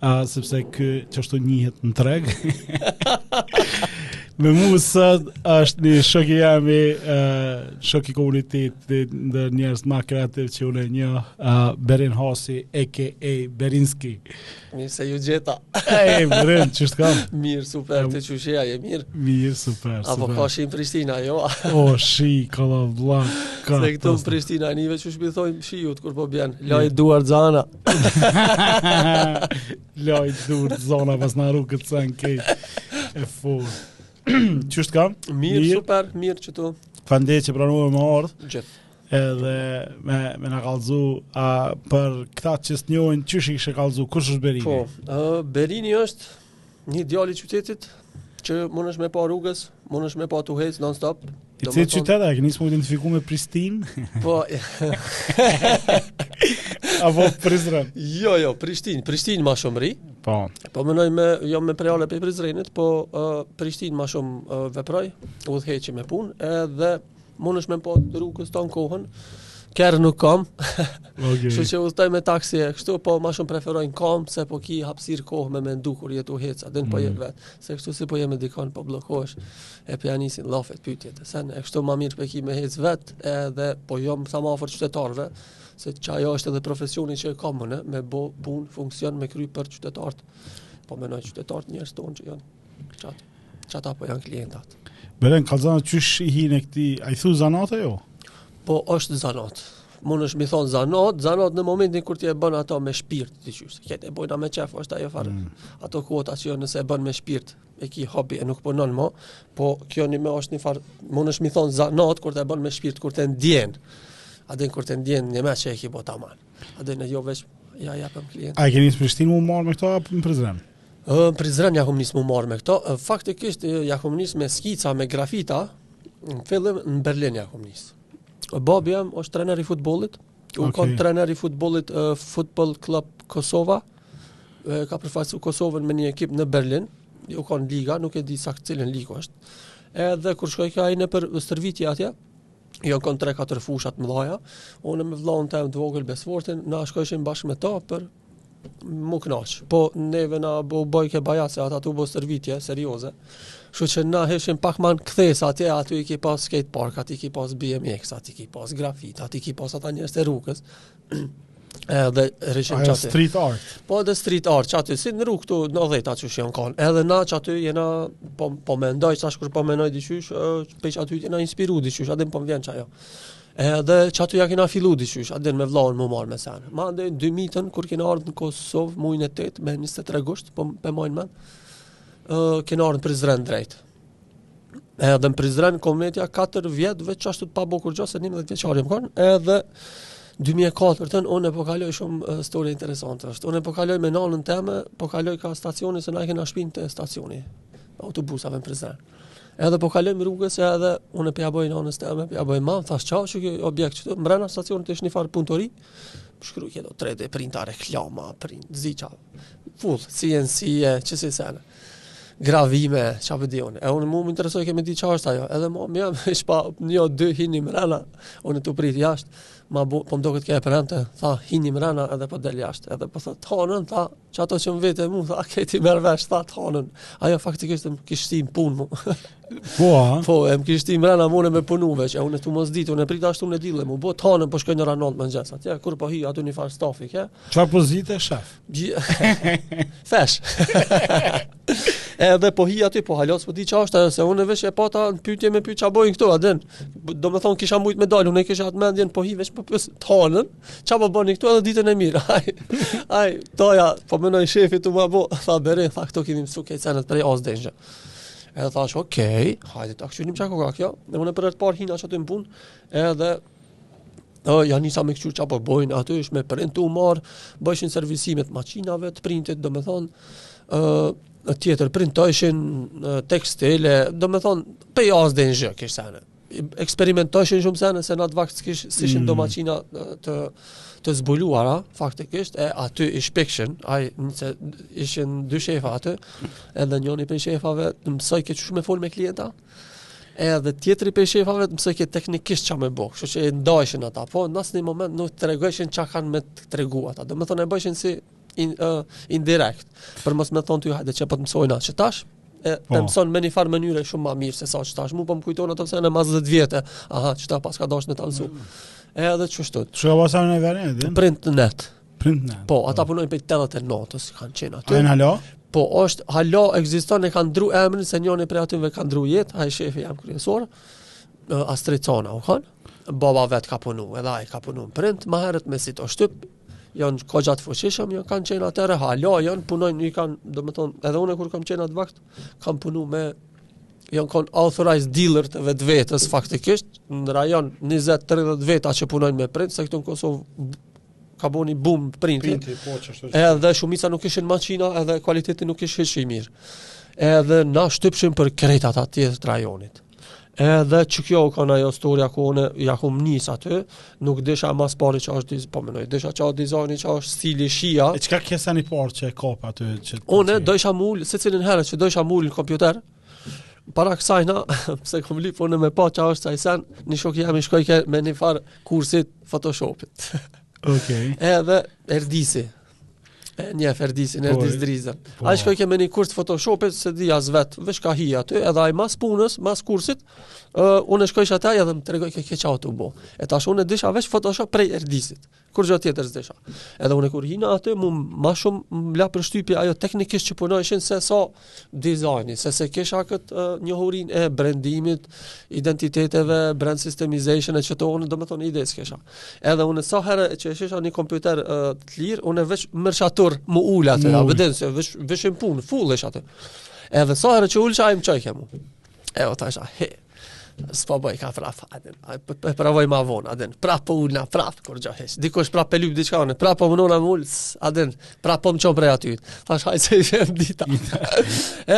A, uh, sepse kështu njihet në treg. Me mu sot është një shok i jemi uh, shok i komunitetit ndër njerëz ma kreativ që unë e njoh uh, Berin Hasi aka Berinski. Mirë se ju gjeta. Ej, Berin, qysh jemi? Mirë, super, ti qysh je je mirë. Mirë, super, super. Apo ka shi në Prishtinë a jo? o shi, ka valla. Se këtu në Prishtinë ani veç ç'pi thojmë shiut kur po bjen. Laj duar Zana. Laj dur Zana pas na rrugë të sen ke. E fol. Qysh jemi? Mirë, mirë, super, mirë qitu. Faleminderit që pranove me ardh. Gjith. Edhe me me na kallzu a për këta që s'njohin qysh i kishe kallzu kush është Berini? Po, uh, Berini është Një djalë i qytetit që munesh me pa rrugës, munesh me pa tu hec non stop. Ti si qytet a ke nis m'u identifiku me Prishtin? Po. Apo Prizren? Jo, jo, Prishtin, Prishtin ma shumë rri. Po. Po menoj me jo me prejardhje prej Prizrenit, po uh, Prishtin ma shumë uh, veproj, udhëheqi me punë, edhe Munesh me më pa rrugës tonë kohën, kerr nuk kam, okay. kshtu që udhëtoj me taksi e kështu, po ma shumë preferoj n'kam, se po ki hapsirë kohë me mendu kur je tu hec, a din po mm. po jet vetë, se kështu si po jet me dikon, po bllokohesh, e po ja nisin lafet pytjet, e sen, e kështu ma mirë po ki me hec vetë, edhe po jom sa ma ofër qytetarve, se që ajo është edhe profesioni që e kam me thonë, me bo pun, funksion, me kriju për qytetartë, po menoj qytetartë njerëzt tonë që janë qata. Qata po janë klientat. Berin, kallzona qysh i hine këti, a i thu zanat a jo? Po, është zanat. Munesh me i thonë zanat, zanat në momentin kur ti e bën ato me shpirt, ti qysh. Kete e bojna me qef, është ajo farë. Mm. Ato kuota që jo nëse e bën me shpirt, e ki hobi e nuk punon mo, po kjo një me është një farë, munesh me i thonë zanat kur ti e bën me shpirt, kur e ndjen. Edhe kur e ndjen njëmen që e ki bo tamam. Edhe jo veç, ja, ja, për klient. A e ke nis n'Prishtin mu marrë me këto, apo n'Prizren? Prizren ja kom nisë mu marrë me këto, faktikisht ja kom nisë me skica, me grafita, në fillim në Berlin ja kom nisë. Babi jem është trener i futbolit, u okay. konë trener i futbolit uh, Football Club Kosova, uh, ka përfaqsu Kosovën me një ekip në Berlin, u konë liga, nuk e di saktë cilën liga është, edhe kur shkojke ai në për stërvitje atje, jon konë 3-4 fusha t'mëdhaja, unë me vlaun tem t'vogël Besfortin, na shkojshin bashkë me ta për Mu knaq, po neve na bo bojke bajate, ata tu bo stërvitje, serioze. Kshtu që na hecshim pak ma n'kthesë atje, aty i ki pas skate park, aty i ki pas BMX, aty i ki pas grafit, aty i ki pas ata njerëz të rrugës. edhe rrishim qaty. Ajo street art. Po edhe street art qaty, si në rrugë t'nëntëdhjetat qysh janë kanë. Edhe na qaty jena, po, po mendoj, tash kur po mendoj diqysh, pej qaty jena inspiru diqysh, a din po më vjen qajo. Edhe qaty ja kena fillu diqysh, a din me vllaun me u marrë me sene. Mandej dymijtën, kur kena ardhë në Kosovë, mujin e tetë, me 23 gusht, po po e maj n'men, uh, kena ardhë në Prizren drejt. Edhe në Prizren, kom nejt nja 4 vjet, veç ashtu të pa bo kurgjo, se njëmdhetë vjeçar jam konë, edhe 2004-tën unë po kaloj shumë uh, histori interesante është. Unë po kaloj me nanën teme, po kaloj ka stacioni se na e kena shpinë te stacioni autobusave në Prizren. Edhe po kalojmë rrugës se edhe unë po ja boj nanës teme, po ja boj mam, thash ça o qiky objekt këtu mbrana stacionit është një farë puntori. Shkrujke 3D printa reklama, print zica. Full CNC e qësi sene. Gravime, ça po di un. E unë mua më interesojke me di çfarë është ajo. Edhe mama jem ish pa një dy hini mbrana. Unë tu prit jashtë, ma bu, po më duket ke e premte, tha hini mbrana edhe po del jashtë. Edhe po thotë, "T'hanën tha, Qato që më vete mu, a ke t'i marrë vesh, tha të hanën. Ajo faktikisht më kish shti n'punë mu. Po, a? Po, e më kish shti mrena mu me punu veç, e une tu mos ditë, une prita ashtu në dilemë, u bo të hanën po shkoj n'ora nontë në mëngjes, atje, kur po hi, aty një farë stafi, ke? Qa pozite, shef? Gji... Fesh. edhe po hi aty po hala s'po di ç'është ajo se unë veç e pata një pyetje me pyet ç'a bëjnë këtu a din do të thon kisha mujt me dal unë kisha atë mendjen po hi veç po pyes t'hanën Qa po boni këtu edhe ditën e mirë, aj, aj, toja, po menoj shefi të më bo, tha beri, tha këtu ki me i mësu krejt senet prej a-së deri n'zh. Edhe thash, okej, okay, hajde, ta kshyrim qa koka kjo, domethonë për herë t'parë hina qështu n'punë, edhe, e, ja nisa me kshyr qa po bojnë, aty është me print tu u marrë, bëshin servisimet e maqinave të printit, domethonë, e, tjetër, printojshin, tekstile, domethonë, pej a-së deri n'zh, kish sene. eksperimentojshin shumë sene se në atë vakt s'kish s'ishin mm. do maqina të të zbuluara faktikisht e aty i shpikshin ai nëse ishin dy shefa aty edhe njoni prej shefave të mësojke qysh me fol me klienta edhe tjetri prej shefave të mësojke teknikisht ça me bo kështu që e ndajshin ata po në asnjë moment nuk tregojshin çka kanë me treguar ata domethënë e bëjshin si in, uh, indirekt, për mos me thonë ty hajde qe po të mësojna qitash, e po. të mëson me një farë mënyre shumë ma mirë sesa qitash, mu po më kujtohen ato sene mas dhetë vjete, aha, qita paska dasht me të alësu. Mm. E edhe qështu. Qysh ka pas emrin veni? Printnet. Printnet. Po, ata po. punojnë prej tetdhetenontës, kanë qenë aty. A janë hala? Po, është, hala ekziston, e kanë ndrru emrin, se njëni prej atyne ka ndrru jetë, ai shefi jem kryesor, Astrit Cana, u kanë, baba i vet ka punu, edhe ai ka punu në print, ma herët me sitoshtyp, janë koxha t'fuqishëm, janë kanë qenë atëhere hala, janë punojnë, i kanë, domethonë, edhe une kur kam qenë atë vakt, kam punu me, jam kanë authorized dealer të vetvetes, faktikisht, në rajon 20-30 veta që punojnë me print, se këtu në Kosovë ka bo një boom printi, printi po, qështu, që edhe shumica nuk kishin maqina, edhe kualiteti nuk ish hiç i mirë, edhe na shtypshim për krejt ata tjerët të rajonit. Edhe që kjo u kanë ajo storja ku unë ja kom nisë aty, nuk disha ma s'pari çka është dizajni, po menoj, disha çka është dizajni, çka është stili shia. E çka ke seni i parë që e kapa aty? Që unë dojsha m'u ulë, secilën herë që dojsha m'u ulë në kompjuter, para kësajna, pse kom lyp unë me pa çka është ai sen, një shok i jemi shkojke me një farë kursi t'Photoshopit. Okej. Okay. Edhe Erdisi, E njef Erdisin, Erdis Drizën. Po. Ai shkojke me një kurs të Photoshopit, s'e di as vet, veç ka hi aty, edhe ai mas punës, mas kursit, uh, unë shkojsha te ai edhe më tregojke çka o tu bo. E tash unë disha veç Photoshop prej Erdisit. Kurgjo tjetër s'disha. Edhe unë kur hina aty, mu ma shumë më la përshtypje ajo teknikisht që punojshin se sa so, dizajni, se s'e kisha këtë uh, njohurinë e brendimit, identiteteve, brand systemization e qëto unë, domethonë, ide s'kisha. Edhe unë sa herë që e shihsha një kompjuter uh, të lirë, unë e veç merrsha turr m'u ulë aty, a e din, se veç, veç punë, full ish aty. Edhe sa herë që ulsha ai më çojke mu. E o ta isha, he, S'po bojka prap, a din, e provoj ma vonë, a din, prap po ulna, prap, kurgjo hiç, dikush prap e lypë diçka unë, prap po munona m'u ulë, a din, prap po më çon prej aty, tash hajt se ishe më dita.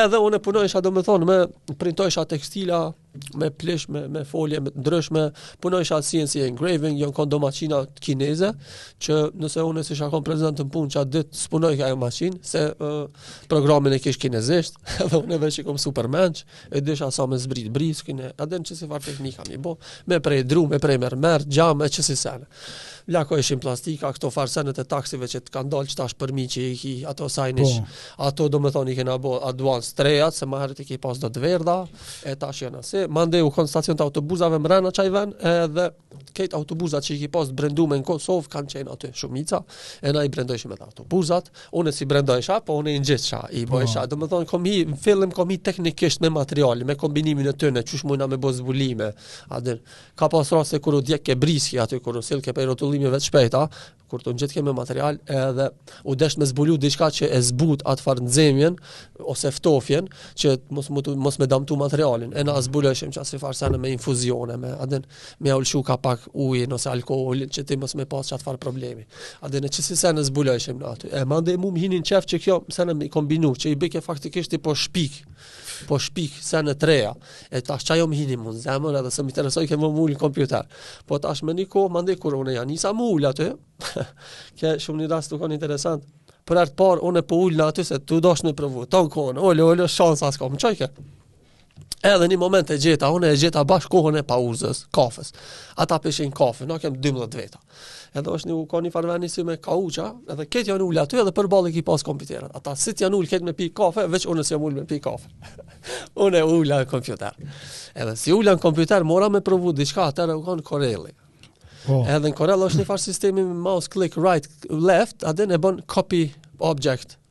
edhe unë e punojsha domethonë, me printojsha tekstila, me plish, me, me folje, me ndryshme, punojsha CNC engraving, jonë kon do maqina kineze, që nëse unë e s'isha kon prezent n'punë qat ditë, s'punojke ajo maqinë, se uh, programin e kish kinezisht, dhe unë e veç i kom msu përmendsh, e disha sa me zbrit briskin e a din qësi far teknika mi bo me pre dru me pre mermer xham e qësi sene lakojshim plastika këto far senet e taksive që të kanë dalë që tash përmi që i ki ato sajnish po. ato domethonë i kena bo aduan strejat se ma herët i ki pas do të verdha e tash janë ase mande u kon stacion të autobusave mrena qaj ven edhe Krejt autobusat që i ki pas të brendume në Kosovë, kanë qenë aty shumica, e na i brendojshim edhe autobusat, unë s'i brendojsha, po unë i ngjitsha, i bojsha, po. domethonë, kom hi, në fillim kom hi teknikisht me materialin, me kombinimin e tyne, qysh mujna me bo zbulime, a din, ka pas raste kur u djegke briski aty, kur u sillke prej rrotullimeve t'shpejta, kur t'u ngjitke me material edhe u desht me zbulu diçka që e zbut atë far nxemjen ose ftofjen që mos mos, mos me damtu materialin e na zbulojshim qasi far sene me infuzione me a din me ja lshu ka pak ujin ose alkoholin që ti mos me pas qat far problemi a din qësi sene zbulojshim na aty e mandej mu m'hini n'qef që kjo sene me i kombinu që i bike faktikisht ti po shpik po shpik sene t'reja e tash qajo më hini mu n'zemër edhe s'më interesojke mo m'u ulë n'kompjuter po tash me një kohë mandej kur unë ja nisa m'u ulë aty ke shumë një rast u kon interesant për herë t'parë unë po ulna aty se tu dasht me provu ton kohën ulu ulu shansa s'ka m'çojke Edhe një moment e gjeta, unë e gjeta bash kohën e pauzës, kafes. Ata pishin kafe, na kem 12 veta. Edhe është një ka një far veni si me kauça, edhe krejt janë ulë aty edhe përballë i ki pas kompjuterat. Ata si janë ulë krejt me pi kafe, veç unë s'jam ulë me pi kafe. unë u ula në kompjuter. Edhe si u ula në kompjuter, mora me provu diçka, atëherë u konë Coreli. Po. Edhe në Corel është një farë sistemi mouse click right left, a din e bon copy object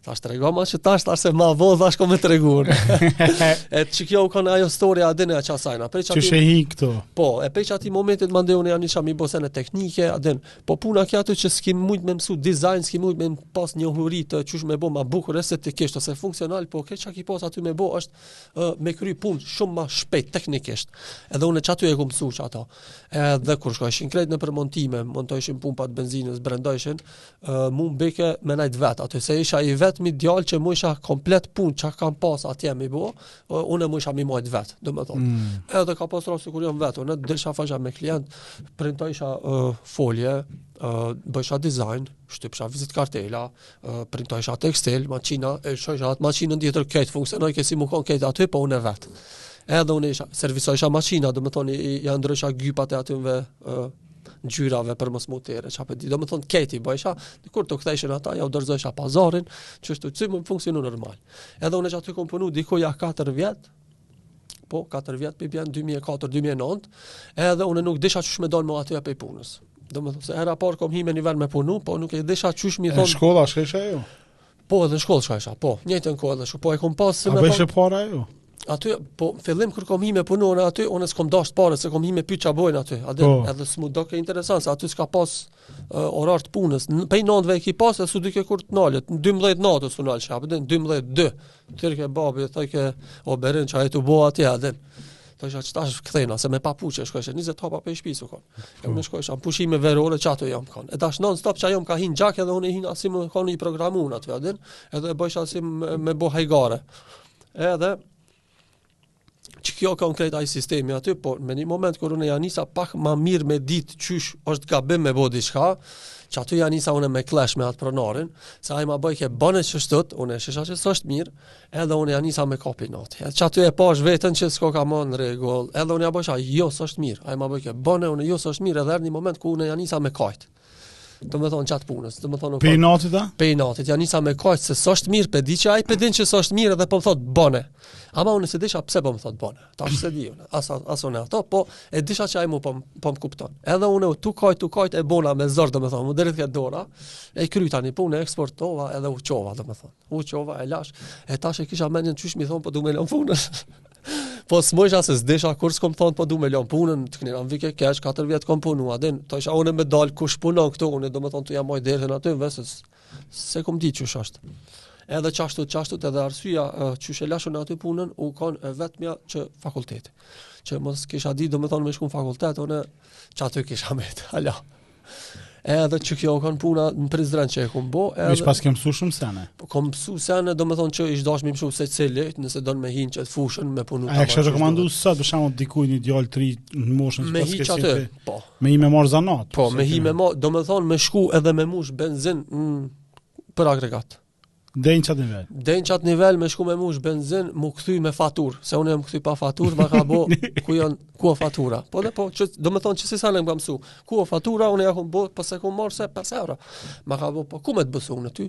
Thashë tregoma qeta, tha se ma vonë, tha ko me t'tregu. e qekjo u konë ajo storja a din e qasajna. Qysh hi këto. Po, e prej qati momentit mandej unë ja nisa mi bo senet teknike, a din. Po puna qatje që s'ki mujt me mësu design, s'ki mujt me pas njohuri qysh me bo ma bukur estetikisht ose funksional, po krejt çka ki pas aty me bo është uh, me kry pun shumë ma shpejt teknikisht. Edhe unë qaty e kom mësu qato. Edhe kur shkojshin krejt nëpër montime, montojshin pumpat e benzinës, brendojshin, mu m'bike me nejt vet aty se isha i vetmi djalë që mujsha komplet punën që kam pas atje mi bo unë mujsha mi majt vet domethonë mm. edhe ka pas raste kur jam vet unë dilsha folsha me klient printojsha uh, folje uh, bojsha design shtypsha vizitkartela uh, printojsha tekstil maqina e lshojsha atë maqinën tjetër krejt funksionojke si mu konë krejt aty po unë vet edhe unë isha servisojsha maqina domethonë i, i, i i ndrrojsha gypat e atyne uh, ngjyrave për mos mu terë, çka po di, do të thonë krejt i bojsha, dikur të kthejshin ata, ja u dorëzojsha pazarin, qeshtu që me funksionu normal. Edhe unë qaty kam punu diku ja 4 vjet, po 4 vjet pe bjen 2004-2009, edhe unë nuk disha qysh me dal ma aty prej punës. Do të thonë si hera e parë kom hi me ni ven me punu, po nuk e disha qysh me thon. Në shkollë a shkojshe a jo. Po, edhe në shkollë shkojsha, po, njëjtën kohë edhe shkollë, po e kom pas se me... A bojshe para a jo? Aty, po, fillim kur kom hi me punu aty, unë s'kom dasht pare, se kom hi me pa çka bojnë aty, aty po. edhe se mu doke interesant, se aty s'ka pas uh, orar të punës, në, pej nëntve e ki pas, e s'u dike kur të nalet, në 12 natës të nalë shka, a pe din, 12, 2, thirrke babi, thojke, o Berin, çka je tu bo aty, a din, Thojsha qetash kthejna, se me papuqe shkojsha, 20 hapa prej shpisë u kon. E unë shkojsha n'pushime verore qaty jam kon. E tash non stop qajo m'ka hi n'gjak edhe unë hina si mu kon i programun aty, a din, edhe e bojsha si me, me bo hajgare. Edhe, qekjo u kon krejt ai sistemi aty, por me një moment kur unë ja nisa pak ma mirë me ditë qysh është gabim me bo diçka, qaty ja nisa unë me clash me atë pronarin, se ai ma bojke bone qeshtu, unë e shihsha që s'është mirë, Edhe unë ja nisa me kap inati. Edhe qaty e pash veten që s'kokam në rregull. Edhe unë ja bojsha, jo, s'është mirë. Ai ma bojke, bone, unë, jo, s'është mirë. Edhe erdh një moment ku unë ja nisa me kajt. Domethonë qat punë. Domethonë... Pej inatit a? Pej inatit, ja nisa me kajt, se s'është mirë, pe di që ai pe din që s'është mirë edhe po më thotë bone. Ama unë s'e disha pse po më thotë bone. Tash s'e di unë, as, as unë ato, po e disha që ai mu po, po më kupton. Edhe unë tu kajt, tu kajt e bona me zor, domethonë, m'dridhke dora, e kryta një punë, e eksportova edhe u qova, domethonë. U qova e lash, e tash e kisha mendjen qysh m'i thonë po du me lënë punën. po s'mujsha se s'desha kurr s'kom thonë po du me lënë punën, të këni ramë vike kesh, 4 vjetë kom punu, a din, të isha une me dalë kush punon këtu, une do me thonë të jam moj dherën aty, veç se s'e kom di qysh është. Edhe qashtu, qashtu, edhe arsyja qysh e lash une aty punën, u konë e vetëmja që fakulteti. Që mos kisha di, do me thonë me shku në fakultet, une që aty kisha me të, Edhe qe kjo u kanë puna në Prizren që e kum bo. Edhe... I paske msu shumë sene? Po kam msu sene, do me thonë që ish dashtë me msu secili, nëse don me hi n'qët fushë, me punu të marë. A e kishe rekomandu si sot, për shembull dikuj një djal t'ri në moshën që paske qenë ti, po. Me hi me marë zanat. Po, me hi me marë, do me thonë me shku edhe me mush benzin për agregat. Dej në qatë nivel. Dej në qatë nivel me shku me mush benzin, m'u kthy me fatur. Se unë jem kthy pa fatur, ma ka bo ku janë, ku o fatura. Po dhe po, që, do me thonë qësi sene m'ka mësu. Ku o fatura, unë ja kum bo, po s'e kum marrë se 5 euro. Ma ka bo, po ku me të besu unë ty?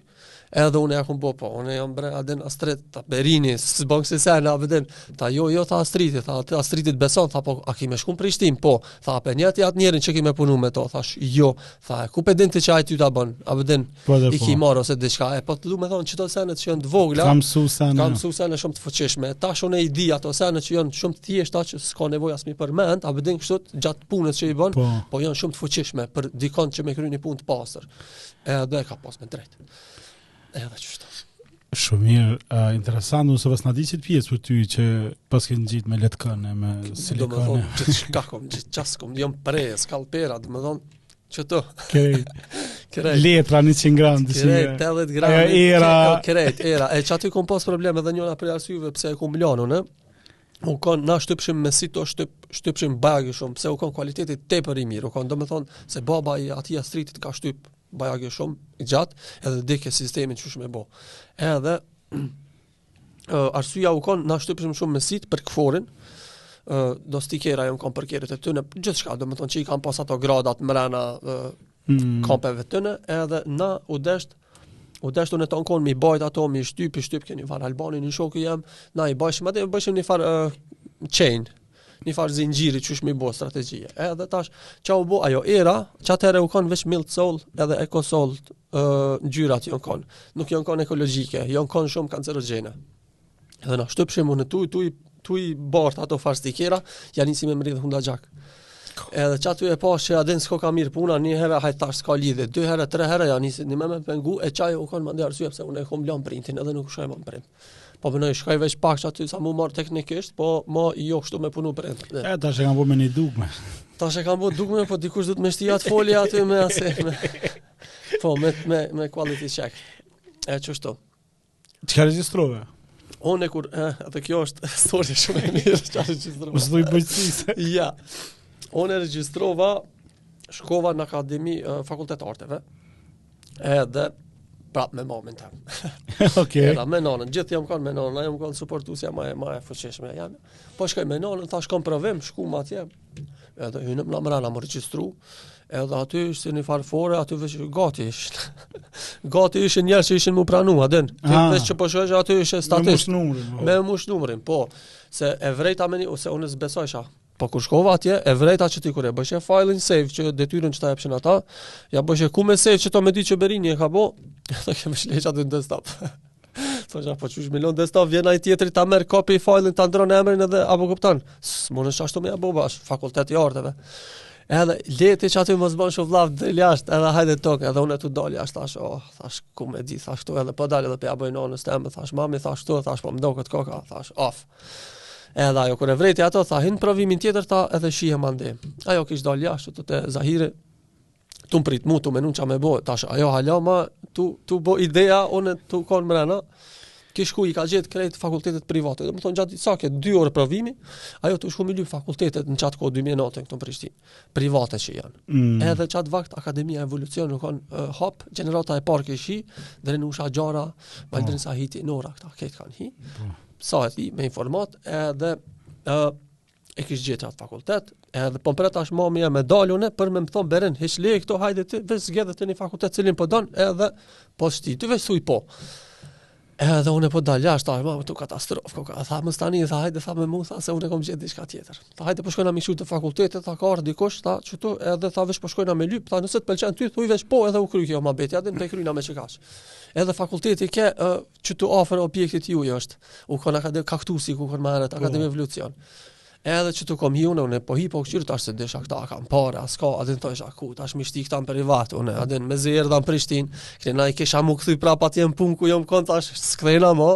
Edhe unë ja kum bo, po unë jam bre a din Astrit, tha Berini, s'bën qësi sene, a pe din. Tha jo, jo, tha Astritit, tha Astritit i beson, tha po, a ki me shku në Prishtin, po. Tha, pe njeh ti atë njerin që ki me punu me to, thash, jo, Tha, ku pe din ti që ai ty ta bën? A po din? Po dhe po. T'i merr ose diçka. E po du me thon do sene që janë të vogla. Kam msu sene. Kam msu sene shumë të fuqishme. Tash unë i di ato sene që janë shumë të thjeshta që s'ka nevojë as m'i përmend, a po din kështu gjatë punës që i bën, po. po janë shumë të fuqishme për dikon që me kry një punë të pastër. Edhe do e ka pas me drejt. Edhe qështu. Shumë mirë, uh, interesant, unë s'e pasna di qët pjesë për ty që paske ngjitë me lepkën e me silikone. Do me thonë, qët shka kom, qët shka s'kom, jam pre, skalpera, do me thonë, qëto. Krejt. Krejt. Letra 100 gram, të shumë. Krejt, 80 gram. Ajo era. Krejt, era. E që aty kom pas probleme dhe njëna prej arsyve pse e kom lanun, ë? u kon na shtypshim mësi to shtyp shtypshim bajagi shumë pse u kon kualiteti tepër i mirë u kon domethën se baba i atij Astritit ka shtyp bajagi shumë i gjat edhe dike sistemin qysh me bo edhe uh, arsyeja u kon na shtypshim shumë mësi për KFOR-in uh, do stikera janë kon për kerret e tyne gjithçka domethën që i kanë pas ato gradat mrena uh, mm. kampeve të tyne, edhe na u desht, u desht unë atëherë konë, m'i bajt ato, m'i shtyp, i shtypke ni farë Albani, një shok i jem, na i bajshëm edhe e bajshëm një farë uh, chain, një farë zingjiri qysh me bo strategjie. Edhe tash, qa u bo ajo era, qatëhere u konë veç mild sol edhe eko sol uh, gjyrat jonë konë. Nuk jonë konë ekologjike, jonë konë shumë kancerogjene. Dhe na shtypshim unë tuj, tuj, tuj bart ato farë stikera, ja nisi me m'rrjedh hunda gjak. Edhe qaty e pash që a din s'ka ka mirë puna, një herë hajt tash s'ka lidhje, dy herë, tre herë ja nisi me m'pengu e qaj u kanë mandej arsy pse unë e kam lën printin edhe nuk shkoj më print. Po më naj herë shkoj veç pak që aty sa m'u marrë teknikisht, po ma i jo kështu me punu print. E, tash e kan bo me një dugme. Tash e kan bo dugme, po dikush duhet me shti atë foli aty me asë. Po, me, me, me quality check. E, qështu. Çka regjistrove? Unë kur eh, atë kjo është story shumë e mirë çka regjistrova. Mos lyp çi. ja. Unë regjistrova shkova në akademi uh, fakultet arteve. Edhe prap me mamin tem. Okej. Okay. Edhe me nonën, gjithë jam kanë me nonën, ajo m'u kanë suportuesja më e më e fuqishme janë. Po shkoj me nonën, thash kam provim, shkum atje, Edhe hyna mrena m'u regjistru, edhe aty ishte një farë fore, aty veç gati ishte. gati ishte njerëz që ishin mu pranu, a din. Ti ah. veç që po shkojshe, aty ishte statist. Me mush numrin. Po. Me mush numrin, po. Se e vrejta me një, ose unë s'besojsha. Po kur shkova atje, e vrejta që ti kur e bëshe fajlin save që detyrën që ta jepshin ata, ja bëshe ku me save që ata me ditë që Berini e ka bo, edhe ke me e lanë aty në desktop. Thashë, po qysh me lon desktop vjen ai tjetri ta merr copy fajlin ta ndron emrin edhe a po kupton? S'mun ashtu me ja bo bash fakultet i arteve. Edhe le ti që aty mos bëni shumë llaf dilni jashtë, edhe hajde tok, edhe unë tu dal jashtë tash, oh, thash ku me di, thash këtu edhe po dal edhe po ja bëj nonës tem, thash mami, thash këtu, thash po më dhemb koka, thash off. Edhe ajo kur e vrejti ato, tha hin provimin tjetër tha edhe shihemi andej. Ajo kish dal jashtë te Zahiri. tu më prit mu, tu menu çka me bo, tash ajo hala mu, tu, tu bo ideja, unë tu konë mrena, kish shku i ka gjetë krejt fakultetet private, domethonë gjatë sa ke dy orë provimi, ajo tu shku me lypë fakultetet në qatë kohë 2009 këtu në Prishtinë, private që janë. Mm. Edhe qatë vakt Akademia Evolucion u konë uh, hop, gjenerata e parë ishin, Donusha Gjara, po. Valdrin Sahiti, Nora këta, këtë kanë hi, po. sa je ti i informat, edhe uh, e kish gjetë atë fakultet, edhe po m'pret tash mami jem me dal unë për me më thonë Berin, hiç le këto hajde ti, veç zgjedhe ti një fakultet cilin po don, edhe po t'shti, ti veç thuj po. Edhe unë po dalë jashtë, oj mami thashë katastrofë koka, tha mos e nin, tha hajde tha me mua, tha se unë kam gjetë diçka tjetër. Tha hajde po shkojna me shku te fakultetit, tha ka ardh dikush, tha qitu, edhe tha veç po shkojna me lyp, tha nëse të pëlqen ty, thuj veç po edhe u kry ky muhabeti, a din ta kryna me çkash. Edhe fakulteti ke uh, qitu afër objektit juj është, u konë Akademia, Kaktusi, ku u konë ma herët, po. Akademia Evolucion. Edhe qitu kom hi une, une, po hi po këqyrë, tash s'e disha këta a kanë pare, a s'kanë, a din s'disha ku, tash m'i shti këta në privat, une, a din mezi erdha në Prishtin, këta a kisha m'u kthy prap te e njëjta punë ku jom konë, tash s'kthejna mo,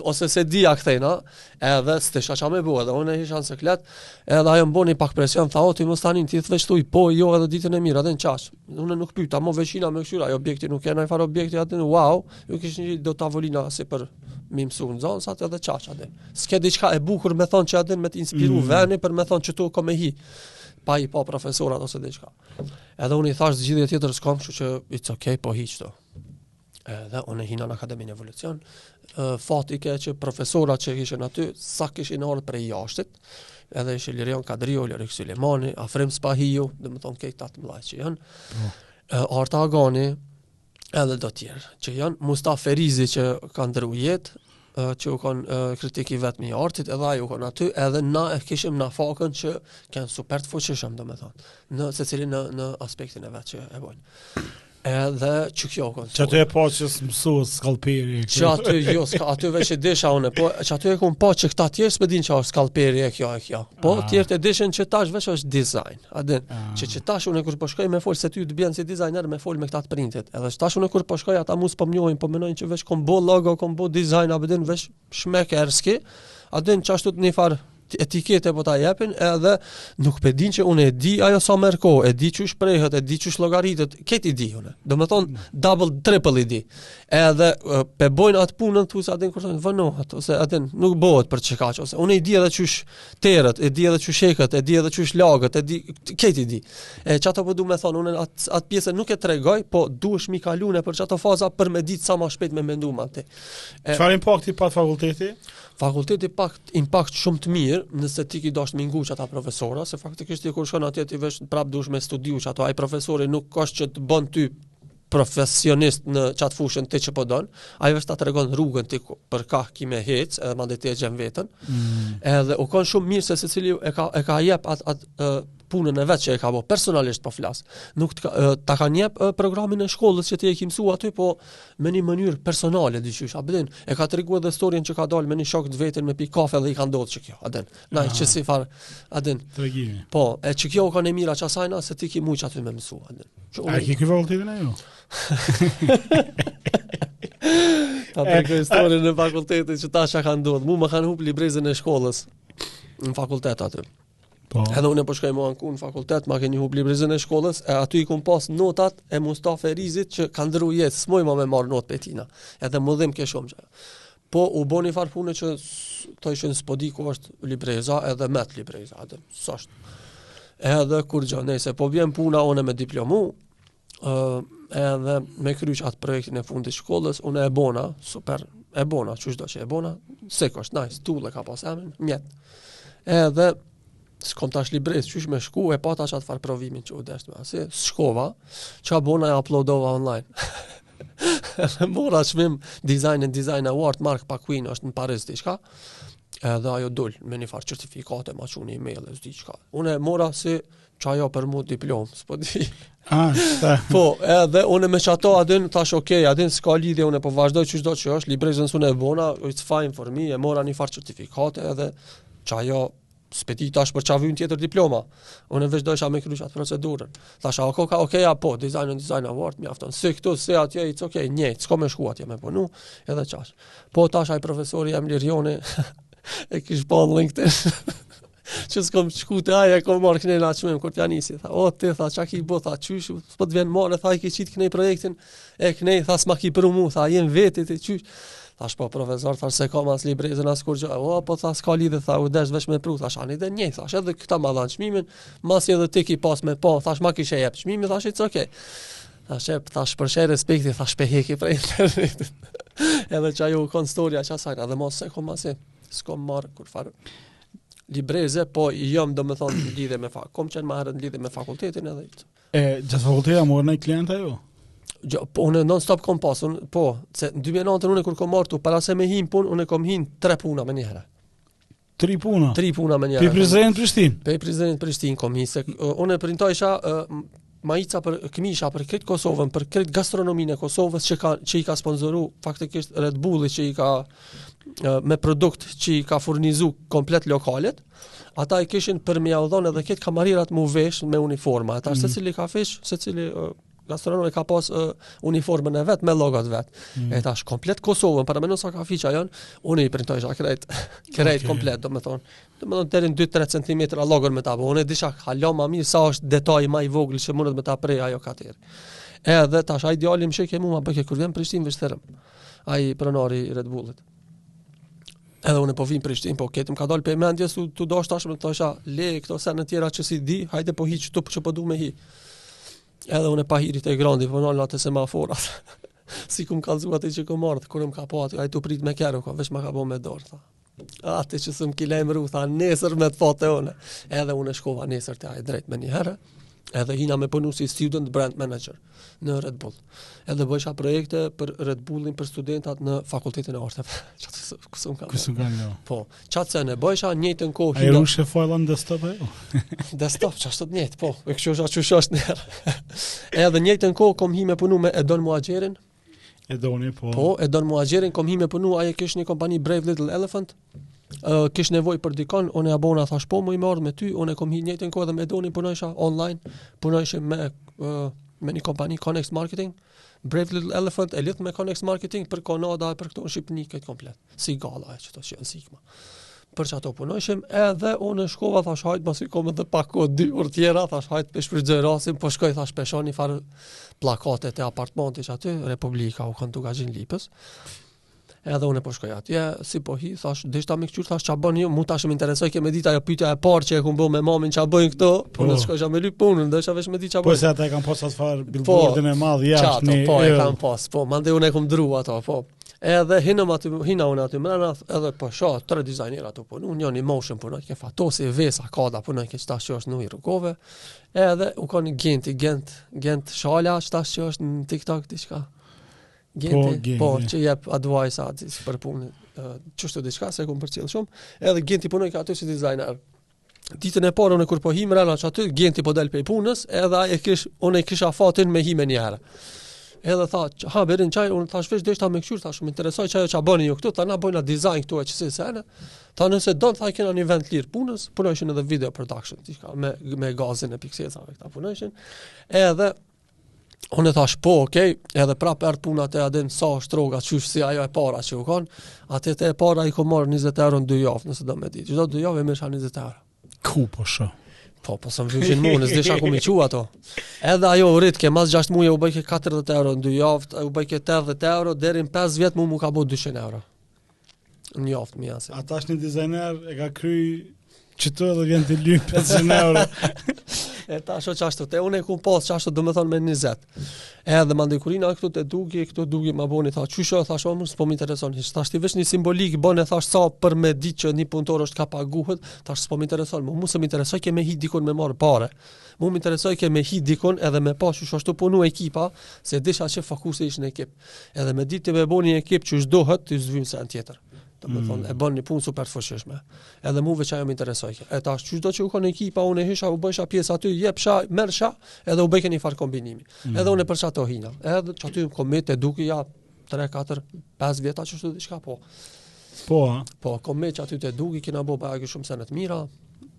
ose s'e di a kthejna, edhe s'disha çka me bo, edhe une isha në siklet, edhe ajo më boni pak presion, tha o, ti mos e nin, ti veç thuj, po, jo, edhe ditën e mirë, a din qysh, Unë nuk pyta mo, veç hina me kqyr, objekti nuk ke një farë objekti atë, wow, i kishin do tavolina si për me mësu nxonës, sa të edhe qaqa dhe. S'ke diçka e bukur me thonë që atë me t'inspiru mm. vendi për me thonë qitu kom me hi, pa i pa profesorat ose diçka. Edhe unë i thashë zgjidhje tjetër s'kom, kështu që it's okay, po hi qitu. dhe unë hina në Akademinë Evolucion, fati ke që profesorat që ishin aty, sa kishin ardhë prej jashtit, edhe ishe Lirion Kadriu, Lirik Sylejmani, Afrim Spahiu, domethënë krejt ata mëllaj që janë, po. Arta Agani, edhe do tjerë, që janë Mustafa Ferizi që ka ndërru jetë, që u kanë kritik i vetëm i artit, edhe ai u kanë aty, edhe na e kishim nafakën që u kanë super të fuqishëm, domethënë, në secili në në aspektin e vet që e bën. Edhe qikjo konsolë. Qaty e po që së mësuës skalperi. Qaty, jo, s'ka, aty veç e disha une, po qaty e ku më po që këta tjerë s'pe dinë çka është skalperi e kjo e kjo. Po ah. tjerët e dishin që tash veç është design. A din, ah. që që tash une kur po shkoj po me folë se ty të bjenë si designer me folë me këta të printit. Edhe që tash une kur po shkoj po ata mu s'po m'njohin, po menojnë që veç kom bo logo, kom bo design, a pe din veç Shmekerski, a din qashtu të një farë etikete po ta jepin edhe nuk pe din që unë e di ajo sa merr kohë, e di qysh prehet, e di qysh llogaritet, krejt i di unë. Domethën double triple i di. Edhe pe bojnë atë punën thua se ata kur thonë vonohet ose ata nuk bëhet për çka ose unë e di edhe qysh teret, e di edhe qysh shekët, e di edhe qysh laget, e di krejt i di. E qato po du me thonë unë atë at pjesën nuk e tregoj, po duhesh me i kalu nëpër qato faza për me ditë sa më shpejt me mendu më atë. Çfarë impakti pat fakulteti? Fakulteti pat impakt shumë të mirë, nëse ti ki dasht me i ngu qata profesora, se faktikisht ti kur shkon atje ti veç prap duhesh me studiu qato ai profesori nuk është që të bën ty profesionist në qat fushën ti që po don, ai veç ta tregon rrugën ti për ka ki me hec, edhe mandej ti e gjen veten. Mm. Edhe u kanë shumë mirë se secili e ka e ka jep at at punën e vet që e ka bë personalisht po flas. Nuk të, ta kanë jep programin e shkollës që ti e ke mësuar aty, po me një mënyrë personale diqysh. A bën? E ka treguar edhe historinë që ka dalë me një shok të vetën me pi kafe dhe i ka ndodhur qikjo. A din? Naj qesi far. A din? Tregimi. Po, e qikjo u kanë e mira e qasajna se ti ke mujt aty me mësuar. A ke kry fakultetin a jo? Jo? Ta tregoj historinë në fakultet që tash ka ndodhur. Mu më kanë hup librezën e shkollës në fakultet aty. Po. Edhe unë po shkoj me u anku në fakultet, ma keni hup librezën e shkollës, e aty i kum pas notat e Mustafa Ferizit që ka ndru jetë, s'muj ma me marr notë prej tina. Edhe m'u dhimke shumë që. Po u bo ni far punë që thojshin s'po di ku është libreza edhe met libreza, edhe s'është. Edhe kurgjë, nejse po vjen puna unë me diplomu, uh, edhe me kry qatë projektin e fundit të shkollës, unë e bona, super, e bona, qyshdo që e bona, se kështë, nice, Tulla e ka pas emrin, mjet. Edhe, s'kom tash librezë, qysh me shku, e pata qatë farë provimin që u deshtë me asë, shkova, çka bona e uploadova online. Edhe mora çmim design and design award, Marc Praquin është në Paris, diçka, edhe ajo dul me një farë certifikate, ma çoi në e-mail, e s'di çka. Unë e mora si Qajo për mu diplomë, s'po di. Ah, po, edhe unë me qato ani thash ok, ani s'ka lidhje unë po vazhdoj qysh do që është, librezën s'un e bona, it's fine for me, e mora një farë certifikate edhe qajo jo, shpejt tash për qatë një tjetër diploma. Unë vetë doja me kry atë procedurën. Thash a koka ok apo design and design award mjafton. Se këtu se atje it's ok, një, s'kam me shku atje me punu, edhe qashtu. Po tash ai profesori jem Lirioni e kish pa në LinkedIn. që s'kom shku të ai, e kom marrë këne në aqmem, kur t'ja nisi, tha, o, ti, tha, çka ki bo, tha, qysh, s'po të vjen marre, tha, e ki qitë këne projektin, e këne, tha, s'ma ki pru mu, tha, jem vetë ti, e qysh, thash, po, profesor, thash, s'e kam as librezën, as kurgjë, o, po, tha, s'ka lidhe, tha, u desh veç me pru, thash, ani edhe njëjtë, thash, edhe këta ma dhanë çmimin, nashta edhe ti ki pas me po, thash, ma kishe jep çmimin, thash, it's okay. thash, e, thash, për shenjë respekti, thash, p'e heki prej internetit, edhe qajo u konë storja, që asajna, dhe masi s'e kom as një, s'kom marrë, kurrfarë. Libreze, po jam domethonë lidhë me fak. Kom qenë më herët lidhë me fakultetin edhe. E, gjatë fakultetit more klienta a jo? Jo, po unë non stop kom pasë, po, se në 2009 unë kur kom marrë, para se me hi n'punë, unë kom hi n'tri puna menjëherë. Tri puna. Tri puna me një. Prej Prizrenit në Prishtinë. Prej Prizrenit në Prishtinë kom hi se unë printojsha Majica, për këmisha për krejt Kosovën, për krejt gastronominë e Kosovës që ka që i ka sponzoru faktikisht Red Bulli që i ka me produkt që i ka furnizu komplet lokalet, ata i kishin për me jau dhon edhe këta kamarierat mu vesh me uniforma, ata mm. secili kafiq, secili gastronomi ka pas uh, uniformën e vet me logo t'vet. Mm. E tash komplet Kosovën, paramendo sa kafiqa janë, unë i printojsha krejt, krejt okay. komplet, domethënë, Domethënë deri në 2-3 cm logon me ta bo, unë e disha hala ma mirë sa është detaj ma i vogli që mundet me ta pre ajo kateri. Edhe tash ai djali më shike mu ma bojke kur vjen Prishtin veç thirrëm, ai pronari i Red Bullit. Edhe unë po vim Prishtin, po krejt m'ka dalë prej mendje se tu dashtë tash me të thonë le këto sene tjera që s'i di, hajde po hi qitu që po du me hi. Edhe unë pa hiri te Grandi, po nalem te semaforat. s'i kom kallzu atij që kom ardh, kur më ka pa atë, ai tu pritë me kerr, o, ka veç ma ka bo me dorë, tha. A te që s'më ki lajmëru, tha nesër me të pa te unë. Edhe unë shkova nesër te ai drejt me një herë, edhe hina me punu si student brand manager në Red Bull. Edhe bëjsha projekte për Red Bullin për studentat në fakultetin e arteve. Qato ku s'un i kam? Ku s'un i kam jo. Po, qato sene bëjsha në njëjtën kohë. A i rujshe fajllat n'desktop apo? Desktop, qashtu sot njëjtë, po. E kështu është ashtu është në. Edhe në njëjtën kohë kom hi me punu me Edon Muhaxherin, Edoni, po. Po, Edon Muhaxherin, kom hi me punu, ai e kish një kompani Brave Little Elephant, uh, kish nevojë për dikon, unë ja bona, thash, po, muj m'ardh me ty, unë e kom hi njëtën kohë edhe me Edonin punojsha online, punojshim me, uh, me një kompani Connex Marketing, Brave Little Elephant, e lidhë me Connex Marketing për Kanada, për këto në Shqipëni, këtë komplet. Sigala e qito qenë Sigma. Për qato punojshim, edhe unë shkova, thash hajt, masi kom edhe pak o dy orë tjera, thash hajt, pe shfrytzoj rastin, po shkoj, thash pe shoh një farë plakate te apartmani qaty, Republika, u kon Dukagjin Lipës, edhe unë po shkoj atje, si po hi, thash, deshta me këqyrë, thash, qa bëni ju, mu tash më interesojke me ditë ajo pytja e parë që e kom bo me mamin, qa bëjnë këta, po, po. s'shkojsha me lypë punën, deshta veç me di qa po bëjnë. Po, se ata e kanë pas atë farë po, billboardin e madh jashtë një... Po, e kanë pas, po, mande unë e kom ndrru ato, po. Edhe hinëm aty, hina unë aty mrena, edhe po shoh tre dizajnera tu punu. Njoni i moshëm punojke, Fatosi, Vesa Kada punojke, tash që është në Rugovë. Edhe u kanë Genti, Gent, Gent Shala tash që është në TikTok diçka. Genti, po, Genti, po që jep advice aty për punë. Qështu diçka, s'e kom përcjell shumë. Edhe Genti punojke aty si dizajner. ditën e parë unë kur po hi mrena aty Genti po dal prej punës edhe ai e kish unë e kisha fatin me hi menjëherë edhe tha ha Berin çka unë thash veç deshta me këqyr thash më interesoi çka ç'a bëni ju këtu tha na bëjmë dizajn këtu a qësi sene tha nëse don tha kena një vend lir punës punojshin edhe video production diçka me me Gazin e Pixelsave këta punojshin edhe Unë e thash, po, okej, okay, edhe prapë erdh puna te a din sa është rroga, qysh si ajo e para që u konë, te e para i kom marrë 20 euro në dy javë, nëse do me ditë. Gjitha dy javë i merrsha 20 euro. Ku po shë? Po, po s'më vyjshin mu, unë s'disha ku me i çu ato. Edhe ajo u rritke, mas 6 muje u bëjke 40 euro në dy javë, u bëjke 80 euro, deri n'5 vjet mu m'u ka bo 200 euro. Mjoft mi asë. A tash një dizajner e ka kry qito edhe vjen të lyp 500 euro. e tash qashtu, te unë e kom pas qashtu, domethonë me 20. E edhe mandej kur hina këtu te Dugi, këtu Dugi ma boni, tha, qysh o, thash, mu s'po më intereson, hiç, thash, ti veç një simbolik, bone, thash, sa për me ditë që një punëtor është ka paguhet, thash, s'po më intereson, mu, mu s'më interesojke me hi dikun me marrë pare, mu më interesojke me hi dikun edhe me pa qysh osht tu punu ekipa, se disha që fokusi ish në ekip. Edhe me ditë ti me bo një ekip qysh duhet, të s'vyn sen tjetër. Domethonë, mm. e bën një punë super të fuqishme. Edhe mu veç ajo më interesoj. E tash qysh u konë ekipa, unë hisha, u bëjsha pjesë aty, jepsha, merrsha, edhe u bëjke një farë kombinimi. Mm. Edhe unë për qato hina. Edhe qaty kom met te Dugi ja 3, 4, 5 vjet a qështu diçka po. Po, a? Po, kom met qaty te Dugi, kina bo bajagi shumë sene t'mira,